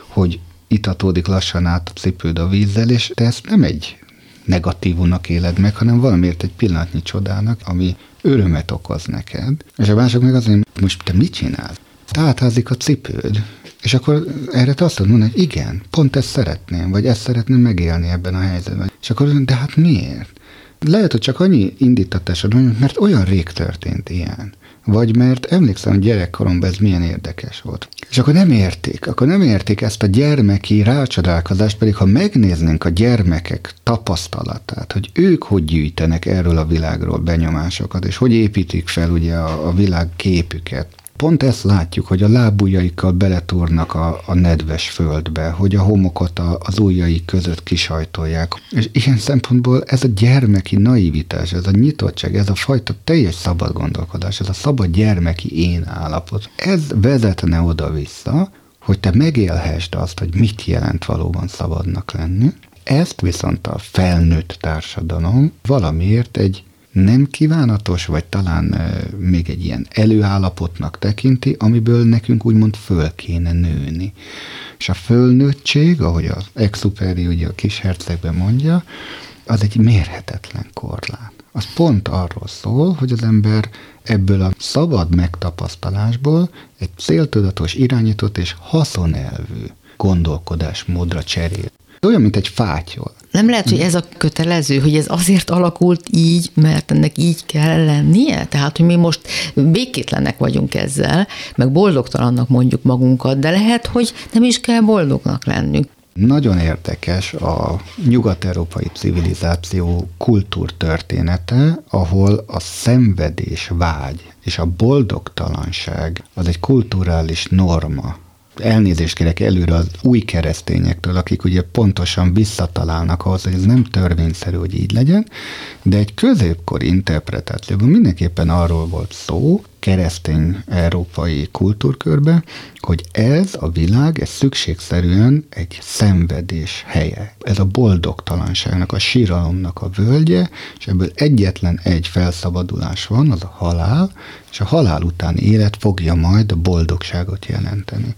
hogy itatódik lassan át a cipőd a vízzel, és te ezt nem egy negatívúnak éled meg, hanem valamiért egy pillanatnyi csodának, ami örömet okoz neked. És a mások meg azért, most te mit csinálsz? Tátházik a cipőd, és akkor erre te azt mondod, hogy igen, pont ezt szeretném, vagy ezt szeretném megélni ebben a helyzetben. És akkor de hát miért? Lehet, hogy csak annyi indítatásod van, mert olyan rég történt ilyen. Vagy mert emlékszem, hogy gyerekkoromban ez milyen érdekes volt. És akkor nem érték, akkor nem érték ezt a gyermeki rácsodálkozást, pedig ha megnéznénk a gyermekek tapasztalatát, hogy ők hogy gyűjtenek erről a világról benyomásokat, és hogy építik fel ugye a, a világ képüket, Pont ezt látjuk, hogy a lábujjaikkal beletúrnak a, a nedves földbe, hogy a homokot a, az ujjaik között kisajtolják. És ilyen szempontból ez a gyermeki naivitás, ez a nyitottság, ez a fajta teljes szabad gondolkodás, ez a szabad gyermeki én állapot, ez vezetne oda-vissza, hogy te megélhessd azt, hogy mit jelent valóban szabadnak lenni. Ezt viszont a felnőtt társadalom valamiért egy nem kívánatos, vagy talán még egy ilyen előállapotnak tekinti, amiből nekünk úgymond föl kéne nőni. És a fölnőttség, ahogy az Exuperi ugye a kis hercegben mondja, az egy mérhetetlen korlát. Az pont arról szól, hogy az ember ebből a szabad megtapasztalásból egy céltudatos, irányított és haszonelvű gondolkodásmódra cserél. Olyan, mint egy fátyol. Nem lehet, hogy ez a kötelező, hogy ez azért alakult így, mert ennek így kell lennie? Tehát, hogy mi most békétlenek vagyunk ezzel, meg boldogtalannak mondjuk magunkat, de lehet, hogy nem is kell boldognak lennünk. Nagyon érdekes a nyugat-európai civilizáció kultúrtörténete, ahol a szenvedés vágy és a boldogtalanság az egy kulturális norma elnézést kérek előre az új keresztényektől, akik ugye pontosan visszatalálnak ahhoz, hogy ez nem törvényszerű, hogy így legyen, de egy középkori interpretációban mindenképpen arról volt szó, keresztény európai kultúrkörbe, hogy ez a világ, ez szükségszerűen egy szenvedés helye. Ez a boldogtalanságnak, a síralomnak a völgye, és ebből egyetlen egy felszabadulás van, az a halál, és a halál utáni élet fogja majd a boldogságot jelenteni.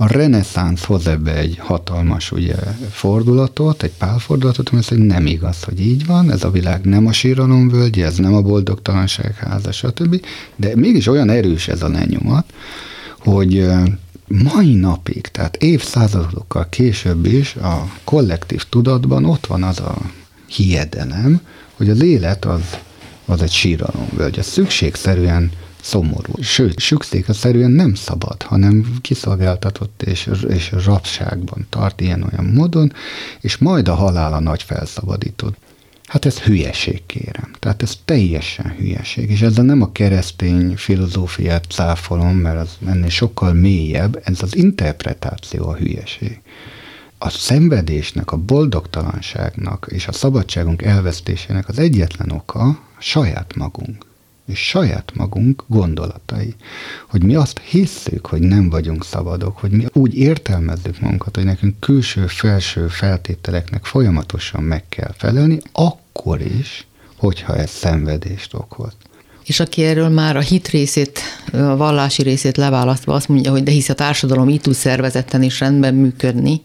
A reneszánsz hoz ebbe egy hatalmas ugye, fordulatot, egy pálfordulatot, ami azt nem igaz, hogy így van, ez a világ nem a völgye, ez nem a boldogtalanság háza, stb. De mégis olyan erős ez a lenyomat, hogy mai napig, tehát évszázadokkal később is a kollektív tudatban ott van az a hiedelem, hogy az élet az, az egy síralomvölgy. Ez szükségszerűen szomorú. Sőt, szerűen nem szabad, hanem kiszolgáltatott és, és rabságban tart ilyen-olyan módon, és majd a halál a nagy felszabadított. Hát ez hülyeség, kérem. Tehát ez teljesen hülyeség. És ezzel nem a keresztény filozófiát cáfolom, mert az ennél sokkal mélyebb, ez az interpretáció a hülyeség. A szenvedésnek, a boldogtalanságnak és a szabadságunk elvesztésének az egyetlen oka saját magunk és saját magunk gondolatai. Hogy mi azt hisszük, hogy nem vagyunk szabadok, hogy mi úgy értelmezzük magunkat, hogy nekünk külső-felső feltételeknek folyamatosan meg kell felelni, akkor is, hogyha ez szenvedést okoz. És aki erről már a hit részét, a vallási részét leválasztva azt mondja, hogy de hisz a társadalom így tud szervezetten is rendben működni,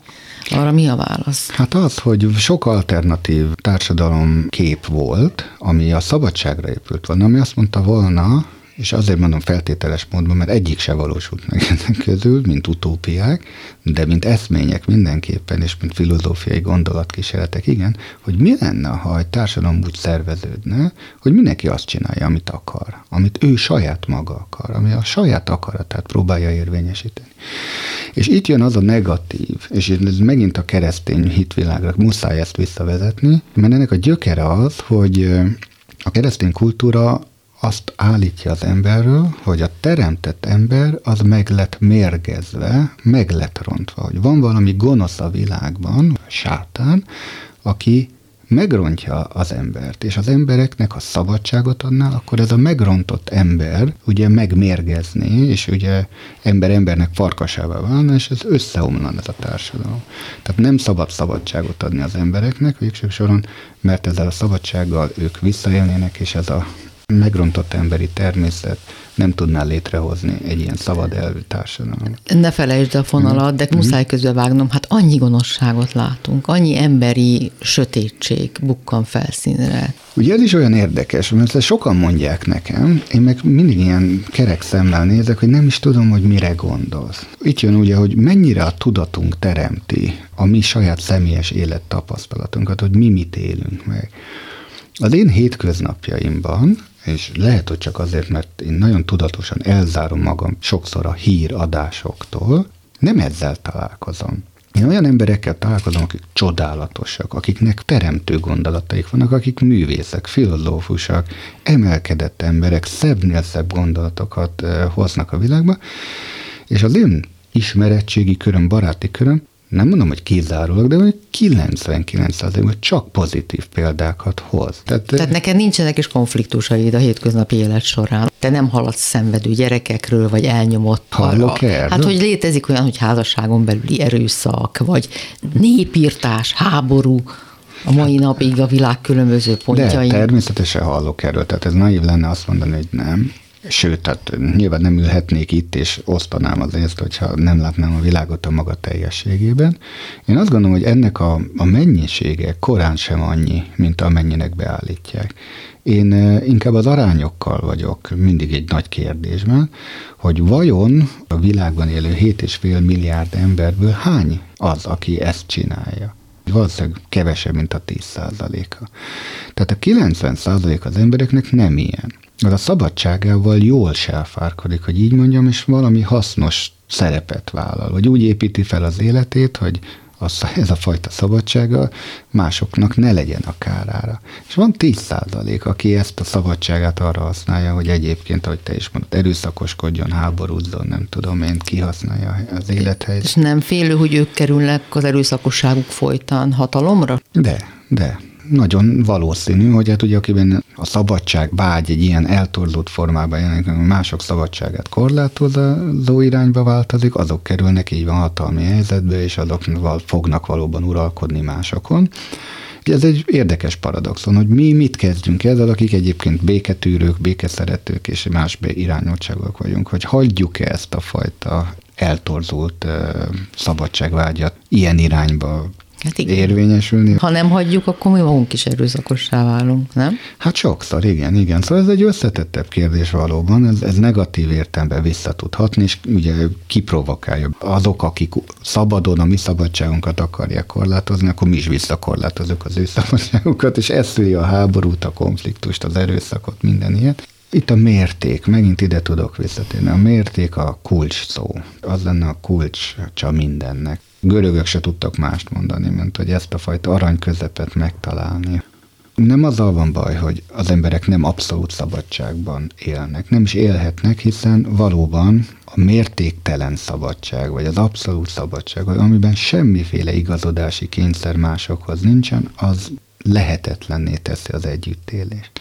arra mi a válasz? Hát az, hogy sok alternatív társadalom kép volt, ami a szabadságra épült volna, ami azt mondta volna, és azért mondom feltételes módban, mert egyik se valósult meg ennek közül, mint utópiák, de mint eszmények mindenképpen, és mint filozófiai gondolatkísérletek, igen, hogy mi lenne, ha egy társadalom úgy szerveződne, hogy mindenki azt csinálja, amit akar, amit ő saját maga akar, ami a saját akaratát próbálja érvényesíteni. És itt jön az a negatív, és ez megint a keresztény hitvilágra muszáj ezt visszavezetni, mert ennek a gyökere az, hogy a keresztény kultúra azt állítja az emberről, hogy a teremtett ember az meg lett mérgezve, meg lett rontva, hogy van valami gonosz a világban, sátán, aki megrontja az embert, és az embereknek a szabadságot adnál, akkor ez a megrontott ember ugye megmérgezni, és ugye ember embernek farkasává válna, és ez összeomlan ez a társadalom. Tehát nem szabad szabadságot adni az embereknek végső soron, mert ezzel a szabadsággal ők visszaélnének, és ez a megrontott emberi természet nem tudná létrehozni egy ilyen szabad elvű társadalmat. Ne felejtsd a fonalat, de muszáj közbevágnom, hát annyi gonoszságot látunk, annyi emberi sötétség bukkan felszínre. Ugye ez is olyan érdekes, mert ezt sokan mondják nekem, én meg mindig ilyen kerek szemmel nézek, hogy nem is tudom, hogy mire gondolsz. Itt jön ugye, hogy mennyire a tudatunk teremti a mi saját személyes élettapasztalatunkat, hogy mi mit élünk meg. Az én hétköznapjaimban és lehet, hogy csak azért, mert én nagyon tudatosan elzárom magam sokszor a híradásoktól, nem ezzel találkozom. Én olyan emberekkel találkozom, akik csodálatosak, akiknek teremtő gondolataik vannak, akik művészek, filozófusok, emelkedett emberek, szebbnél szebb gondolatokat hoznak a világba, és az én ismerettségi köröm, baráti köröm nem mondom, hogy kizárólag, de 99%-ban csak pozitív példákat hoz. Tehát, Tehát neked nincsenek is konfliktusaid a hétköznapi élet során. Te nem haladsz szenvedő gyerekekről, vagy elnyomott Hallok erről? Hát, hogy létezik olyan, hogy házasságon belüli erőszak, vagy népírtás, háború, a mai napig a világ különböző pontjain. De természetesen hallok erről, tehát ez naív lenne azt mondani, hogy nem. Sőt, tehát nyilván nem ülhetnék itt, és osztanám az ezt, hogyha nem látnám a világot a maga teljességében. Én azt gondolom, hogy ennek a, a mennyisége korán sem annyi, mint amennyinek beállítják. Én inkább az arányokkal vagyok mindig egy nagy kérdésben, hogy vajon a világban élő 7,5 milliárd emberből hány az, aki ezt csinálja? valószínűleg kevesebb, mint a 10 százaléka. Tehát a 90 százalék az embereknek nem ilyen az a szabadságával jól selfárkodik, hogy így mondjam, és valami hasznos szerepet vállal, vagy úgy építi fel az életét, hogy az, ez a fajta szabadsága másoknak ne legyen a kárára. És van 10 százalék, aki ezt a szabadságát arra használja, hogy egyébként, ahogy te is mondod, erőszakoskodjon, háborúzzon, nem tudom én, kihasználja az élethelyzetet. És nem félő, hogy ők kerülnek az erőszakosságuk folytán hatalomra? De, de nagyon valószínű, hogy hát ugye akiben a szabadság vágy egy ilyen eltorzult formában jelenik, mások szabadságát korlátozó irányba változik, azok kerülnek így van hatalmi helyzetbe, és azok fognak valóban uralkodni másokon. Ez egy érdekes paradoxon, hogy mi mit kezdjünk ezzel, akik egyébként béketűrők, békeszeretők és más irányultságok vagyunk, hogy hagyjuk-e ezt a fajta eltorzult uh, szabadságvágyat ilyen irányba hát igen. érvényesülni. Ha nem hagyjuk, akkor mi magunk is erőszakossá válunk, nem? Hát sokszor, igen, igen. Szóval ez egy összetettebb kérdés valóban, ez, ez negatív értelemben vissza tud hatni, és ugye kiprovokálja. Azok, akik szabadon a mi szabadságunkat akarják korlátozni, akkor mi is visszakorlátozunk az ő szabadságukat, és ez a háborút, a konfliktust, az erőszakot, minden ilyet. Itt a mérték, megint ide tudok visszatérni. A mérték a kulcs szó. Az lenne a kulcs mindennek görögök se tudtak mást mondani, mint hogy ezt a fajta arany közepet megtalálni. Nem azzal van baj, hogy az emberek nem abszolút szabadságban élnek. Nem is élhetnek, hiszen valóban a mértéktelen szabadság, vagy az abszolút szabadság, amiben semmiféle igazodási kényszer másokhoz nincsen, az lehetetlenné teszi az együttélést.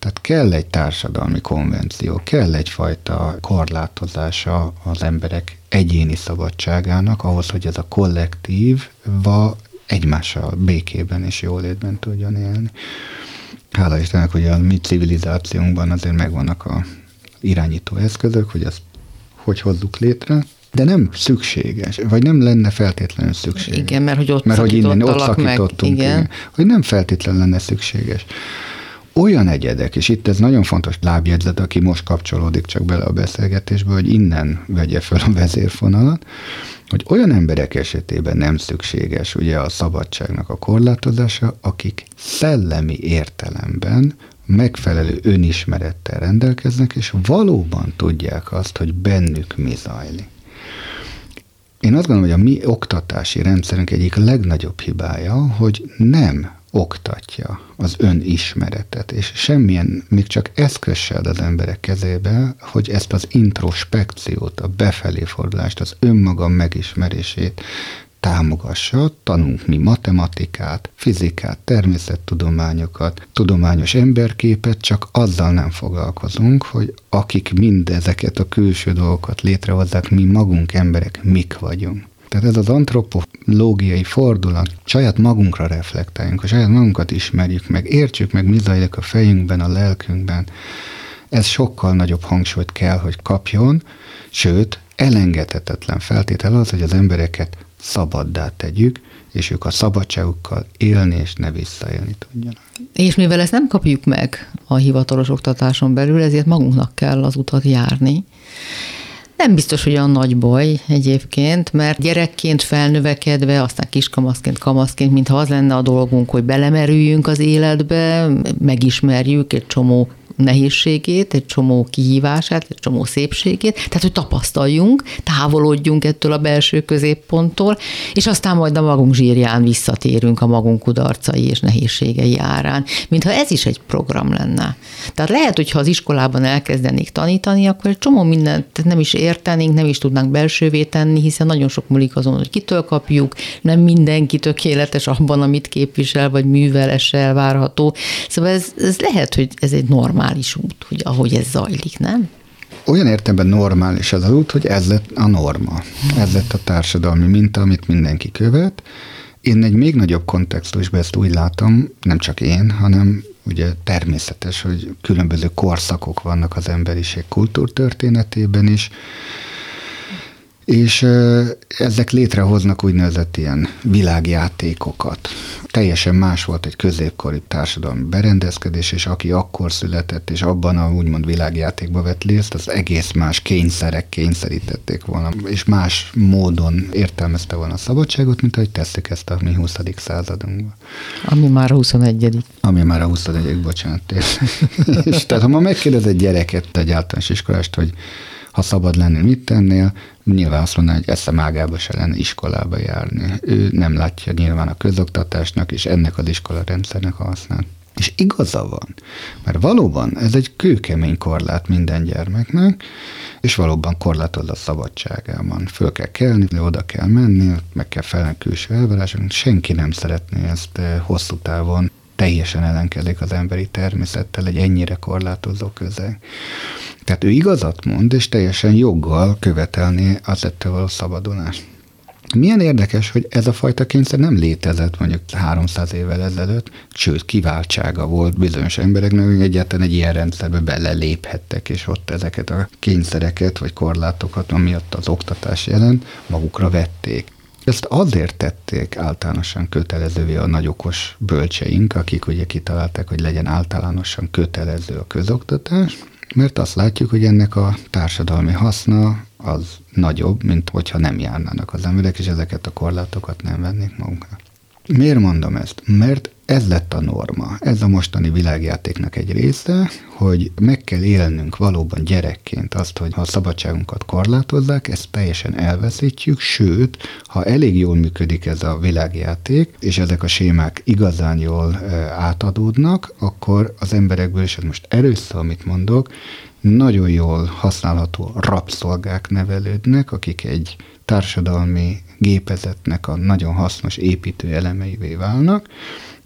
Tehát kell egy társadalmi konvenció, kell egyfajta korlátozása az emberek egyéni szabadságának, ahhoz, hogy ez a kollektív va egymással békében és jólétben tudjon élni. Hála Istennek, hogy a mi civilizációnkban azért megvannak a irányító eszközök, hogy ezt hogy hozzuk létre, de nem szükséges, vagy nem lenne feltétlenül szükséges. Igen, mert hogy ott mert hogy innen ott szakítottunk, meg. Igen. igen. Hogy nem feltétlenül lenne szükséges olyan egyedek, és itt ez nagyon fontos lábjegyzet, aki most kapcsolódik csak bele a beszélgetésbe, hogy innen vegye fel a vezérfonalat, hogy olyan emberek esetében nem szükséges ugye a szabadságnak a korlátozása, akik szellemi értelemben megfelelő önismerettel rendelkeznek, és valóban tudják azt, hogy bennük mi zajlik. Én azt gondolom, hogy a mi oktatási rendszerünk egyik legnagyobb hibája, hogy nem oktatja az önismeretet, és semmilyen, még csak eszköz se ad az emberek kezébe, hogy ezt az introspekciót, a befelé fordulást, az önmagam megismerését támogassa, tanunk mi matematikát, fizikát, természettudományokat, tudományos emberképet, csak azzal nem foglalkozunk, hogy akik mindezeket a külső dolgokat létrehozzák, mi magunk emberek mik vagyunk. Tehát ez az antropológiai fordulat, saját magunkra reflektáljunk, a saját magunkat ismerjük meg, értsük meg, mi zajlik a fejünkben, a lelkünkben. Ez sokkal nagyobb hangsúlyt kell, hogy kapjon, sőt, elengedhetetlen feltétel az, hogy az embereket szabaddá tegyük, és ők a szabadságukkal élni és ne visszaélni tudjanak. És mivel ezt nem kapjuk meg a hivatalos oktatáson belül, ezért magunknak kell az utat járni. Nem biztos, hogy olyan nagy baj egyébként, mert gyerekként felnövekedve, aztán kiskamaszként, kamaszként, mintha az lenne a dolgunk, hogy belemerüljünk az életbe, megismerjük egy csomó nehézségét, egy csomó kihívását, egy csomó szépségét, tehát hogy tapasztaljunk, távolodjunk ettől a belső középponttól, és aztán majd a magunk zsírján visszatérünk a magunk kudarcai és nehézségei árán, mintha ez is egy program lenne. Tehát lehet, hogyha az iskolában elkezdenék tanítani, akkor egy csomó mindent nem is értenénk, nem is tudnánk belsővé tenni, hiszen nagyon sok múlik azon, hogy kitől kapjuk, nem mindenki tökéletes abban, amit képvisel, vagy művel, elvárható. Szóval ez, ez lehet, hogy ez egy normál normális út, hogy ahogy ez zajlik, nem? Olyan értelemben normális az, út, hogy ez lett a norma. Ez lett a társadalmi minta, amit mindenki követ. Én egy még nagyobb kontextusban ezt úgy látom, nem csak én, hanem ugye természetes, hogy különböző korszakok vannak az emberiség kultúrtörténetében is, és ezek létrehoznak úgynevezett ilyen világjátékokat. Teljesen más volt egy középkori társadalmi berendezkedés, és aki akkor született, és abban a úgymond világjátékba vett részt, az egész más kényszerek kényszerítették volna, és más módon értelmezte volna a szabadságot, mint ahogy tesszük ezt a mi 20. századunkban. Ami már a 21. Ami már a 21. bocsánat. és tehát ha ma megkérdez egy gyereket, egy általános iskolást, hogy ha szabad lenni, mit tennél? Nyilván azt mondaná, hogy eszem ágába se lenne iskolába járni. Ő nem látja nyilván a közoktatásnak és ennek az iskola rendszernek a hasznát. És igaza van, mert valóban ez egy kőkemény korlát minden gyermeknek, és valóban korlátoz a szabadságában. Föl kell kelni, oda kell menni, meg kell felelni külső elvárásoknak. Senki nem szeretné ezt eh, hosszú távon teljesen ellenkezik az emberi természettel egy ennyire korlátozó közeg. Tehát ő igazat mond, és teljesen joggal követelni az ettől való szabadulást. Milyen érdekes, hogy ez a fajta kényszer nem létezett mondjuk 300 évvel ezelőtt, sőt, kiváltsága volt bizonyos embereknek, hogy egyáltalán egy ilyen rendszerbe beleléphettek, és ott ezeket a kényszereket vagy korlátokat, amiatt az oktatás jelent, magukra vették. Ezt azért tették általánosan kötelezővé a nagyokos bölcseink, akik ugye kitalálták, hogy legyen általánosan kötelező a közoktatás, mert azt látjuk, hogy ennek a társadalmi haszna az nagyobb, mint hogyha nem járnának az emberek, és ezeket a korlátokat nem vennék magukra. Miért mondom ezt? Mert ez lett a norma. Ez a mostani világjátéknak egy része, hogy meg kell élnünk valóban gyerekként azt, hogy ha a szabadságunkat korlátozzák, ezt teljesen elveszítjük, sőt, ha elég jól működik ez a világjáték, és ezek a sémák igazán jól átadódnak, akkor az emberekből, és ez most erőször, amit mondok, nagyon jól használható rabszolgák nevelődnek, akik egy társadalmi gépezetnek a nagyon hasznos építő elemeivé válnak,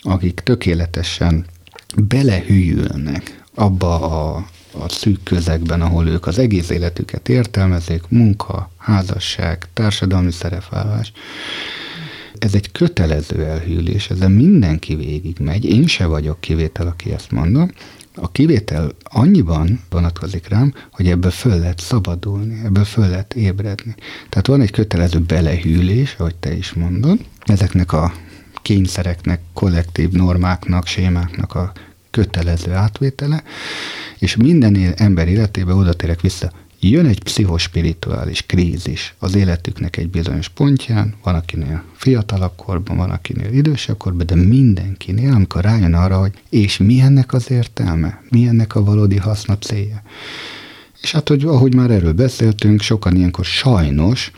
akik tökéletesen belehűlnek abba a, a szűk közegben, ahol ők az egész életüket értelmezik, munka, házasság, társadalmi szerepvállalás. Ez egy kötelező elhűlés, ezen mindenki végig megy, én se vagyok kivétel, aki ezt mondom, a kivétel annyiban vonatkozik rám, hogy ebből föl lehet szabadulni, ebből föl lehet ébredni. Tehát van egy kötelező belehűlés, ahogy te is mondod, ezeknek a kényszereknek, kollektív normáknak, sémáknak a kötelező átvétele, és minden ember életében oda térek vissza, jön egy pszichospirituális krízis az életüknek egy bizonyos pontján, van akinél fiatalabb korban, van akinél idősebb korban, de mindenkinél, amikor rájön arra, hogy és mi ennek az értelme, mi ennek a valódi haszna célja. És hát, hogy, ahogy már erről beszéltünk, sokan ilyenkor sajnos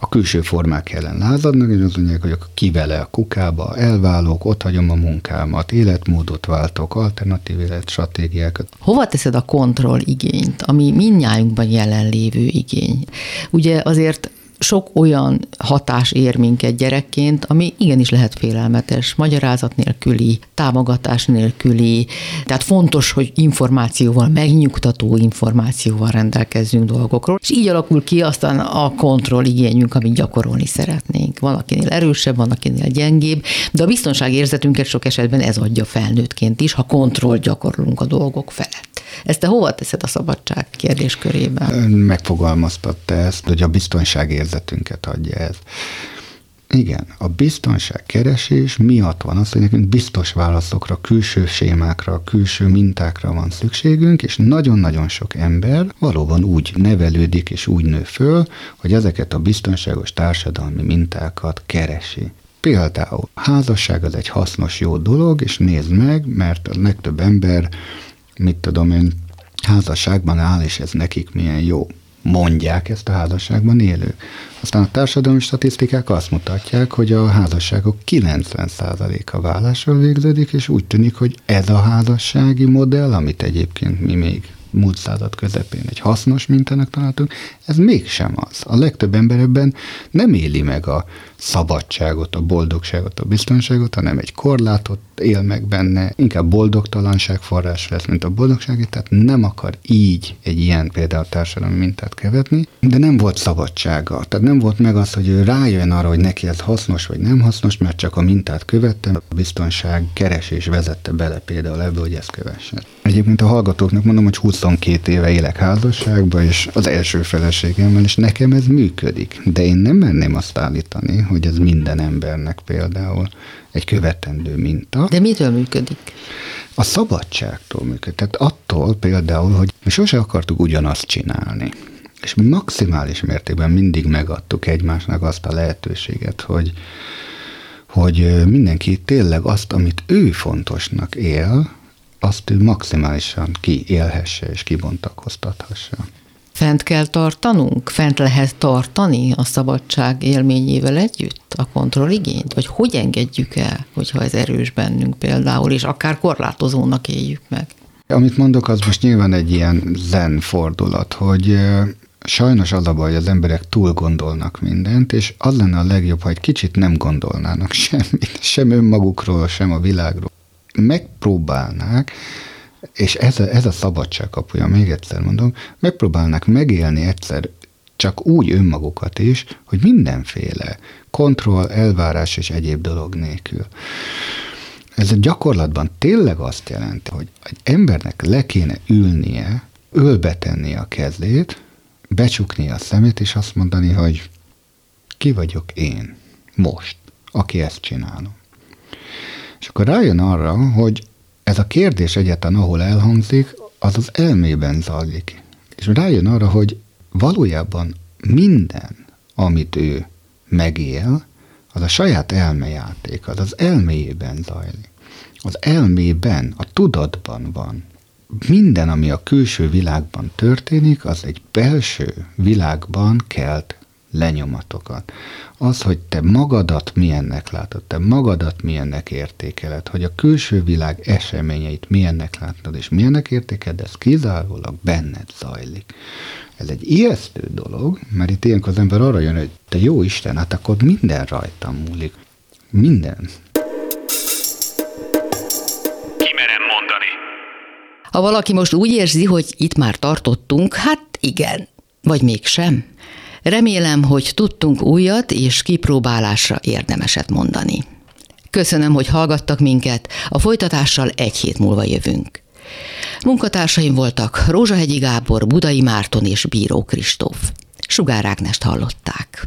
a külső formák ellen lázadnak, és azt mondják, hogy kivele a kukába, elválok, ott hagyom a munkámat, életmódot váltok, alternatív életstratégiákat. Hova teszed a kontroll igényt, ami mindnyájunkban jelenlévő igény? Ugye azért sok olyan hatás ér minket gyerekként, ami igenis lehet félelmetes, magyarázat nélküli, támogatás nélküli, tehát fontos, hogy információval, megnyugtató információval rendelkezzünk dolgokról, és így alakul ki aztán a kontroll igényünk, amit gyakorolni szeretnénk. Van, akinél erősebb, van, akinél gyengébb, de a biztonságérzetünket sok esetben ez adja felnőttként is, ha kontroll gyakorlunk a dolgok felett. Ezt te hova teszed a szabadság kérdéskörében? Megfogalmaztatta ezt, hogy a biztonságérzetünket adja ez. Igen, a biztonság keresés miatt van az, hogy nekünk biztos válaszokra, külső sémákra, külső mintákra van szükségünk, és nagyon-nagyon sok ember valóban úgy nevelődik és úgy nő föl, hogy ezeket a biztonságos társadalmi mintákat keresi. Például házasság az egy hasznos, jó dolog, és nézd meg, mert a legtöbb ember mit tudom én, házasságban áll, és ez nekik milyen jó. Mondják ezt a házasságban élők. Aztán a társadalmi statisztikák azt mutatják, hogy a házasságok 90%-a vállással végződik, és úgy tűnik, hogy ez a házassági modell, amit egyébként mi még múlt század közepén egy hasznos mintának találtunk, ez mégsem az. A legtöbb ember ebben nem éli meg a szabadságot, a boldogságot, a biztonságot, hanem egy korlátot él meg benne, inkább boldogtalanság forrás lesz, mint a boldogság, tehát nem akar így egy ilyen például társadalmi mintát követni, de nem volt szabadsága. Tehát nem volt meg az, hogy ő rájön arra, hogy neki ez hasznos vagy nem hasznos, mert csak a mintát követte, a biztonság keresés vezette bele például ebbe, hogy ezt kövessen. Egyébként a hallgatóknak mondom, hogy 22 éve élek házasságban, és az első feleségemmel, és nekem ez működik. De én nem merném azt állítani, hogy ez minden embernek például egy követendő minta. De mitől működik? A szabadságtól működik. Tehát attól például, hogy mi sose akartuk ugyanazt csinálni. És mi maximális mértékben mindig megadtuk egymásnak azt a lehetőséget, hogy, hogy mindenki tényleg azt, amit ő fontosnak él, azt ő maximálisan kiélhesse és kibontakoztathassa. Fent kell tartanunk? Fent lehet tartani a szabadság élményével együtt a kontrolligényt? Vagy hogy engedjük el, hogyha ez erős bennünk például, és akár korlátozónak éljük meg? Amit mondok, az most nyilván egy ilyen zen fordulat, hogy sajnos az a baj, hogy az emberek túl gondolnak mindent, és az lenne a legjobb, ha egy kicsit nem gondolnának semmit, sem önmagukról, sem a világról. Megpróbálnák és ez a, ez a szabadság kapuja, még egyszer mondom, megpróbálnak megélni egyszer csak úgy önmagukat is, hogy mindenféle kontroll, elvárás és egyéb dolog nélkül. Ez a gyakorlatban tényleg azt jelenti, hogy egy embernek le kéne ülnie, ölbetenni a kezét, becsukni a szemét, és azt mondani, hogy ki vagyok én most, aki ezt csinálom. És akkor rájön arra, hogy ez a kérdés egyetlen, ahol elhangzik, az az elmében zajlik. És rájön arra, hogy valójában minden, amit ő megél, az a saját elmejáték, az az elméjében zajlik. Az elmében, a tudatban van. Minden, ami a külső világban történik, az egy belső világban kelt lenyomatokat. Az, hogy te magadat milyennek látod, te magadat milyennek értékeled, hogy a külső világ eseményeit milyennek látod, és milyennek értékeled, ez kizárólag benned zajlik. Ez egy ijesztő dolog, mert itt ilyenkor az ember arra jön, hogy te jó Isten, hát akkor minden rajtam múlik. Minden. Kimerem mondani. Ha valaki most úgy érzi, hogy itt már tartottunk, hát igen, vagy mégsem. Remélem, hogy tudtunk újat és kipróbálásra érdemeset mondani. Köszönöm, hogy hallgattak minket, a folytatással egy hét múlva jövünk. Munkatársaim voltak Rózsahegyi Gábor, Budai Márton és Bíró Kristóf. Sugár Ágnest hallották.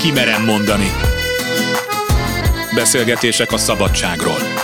Kimerem mondani. Beszélgetések a szabadságról.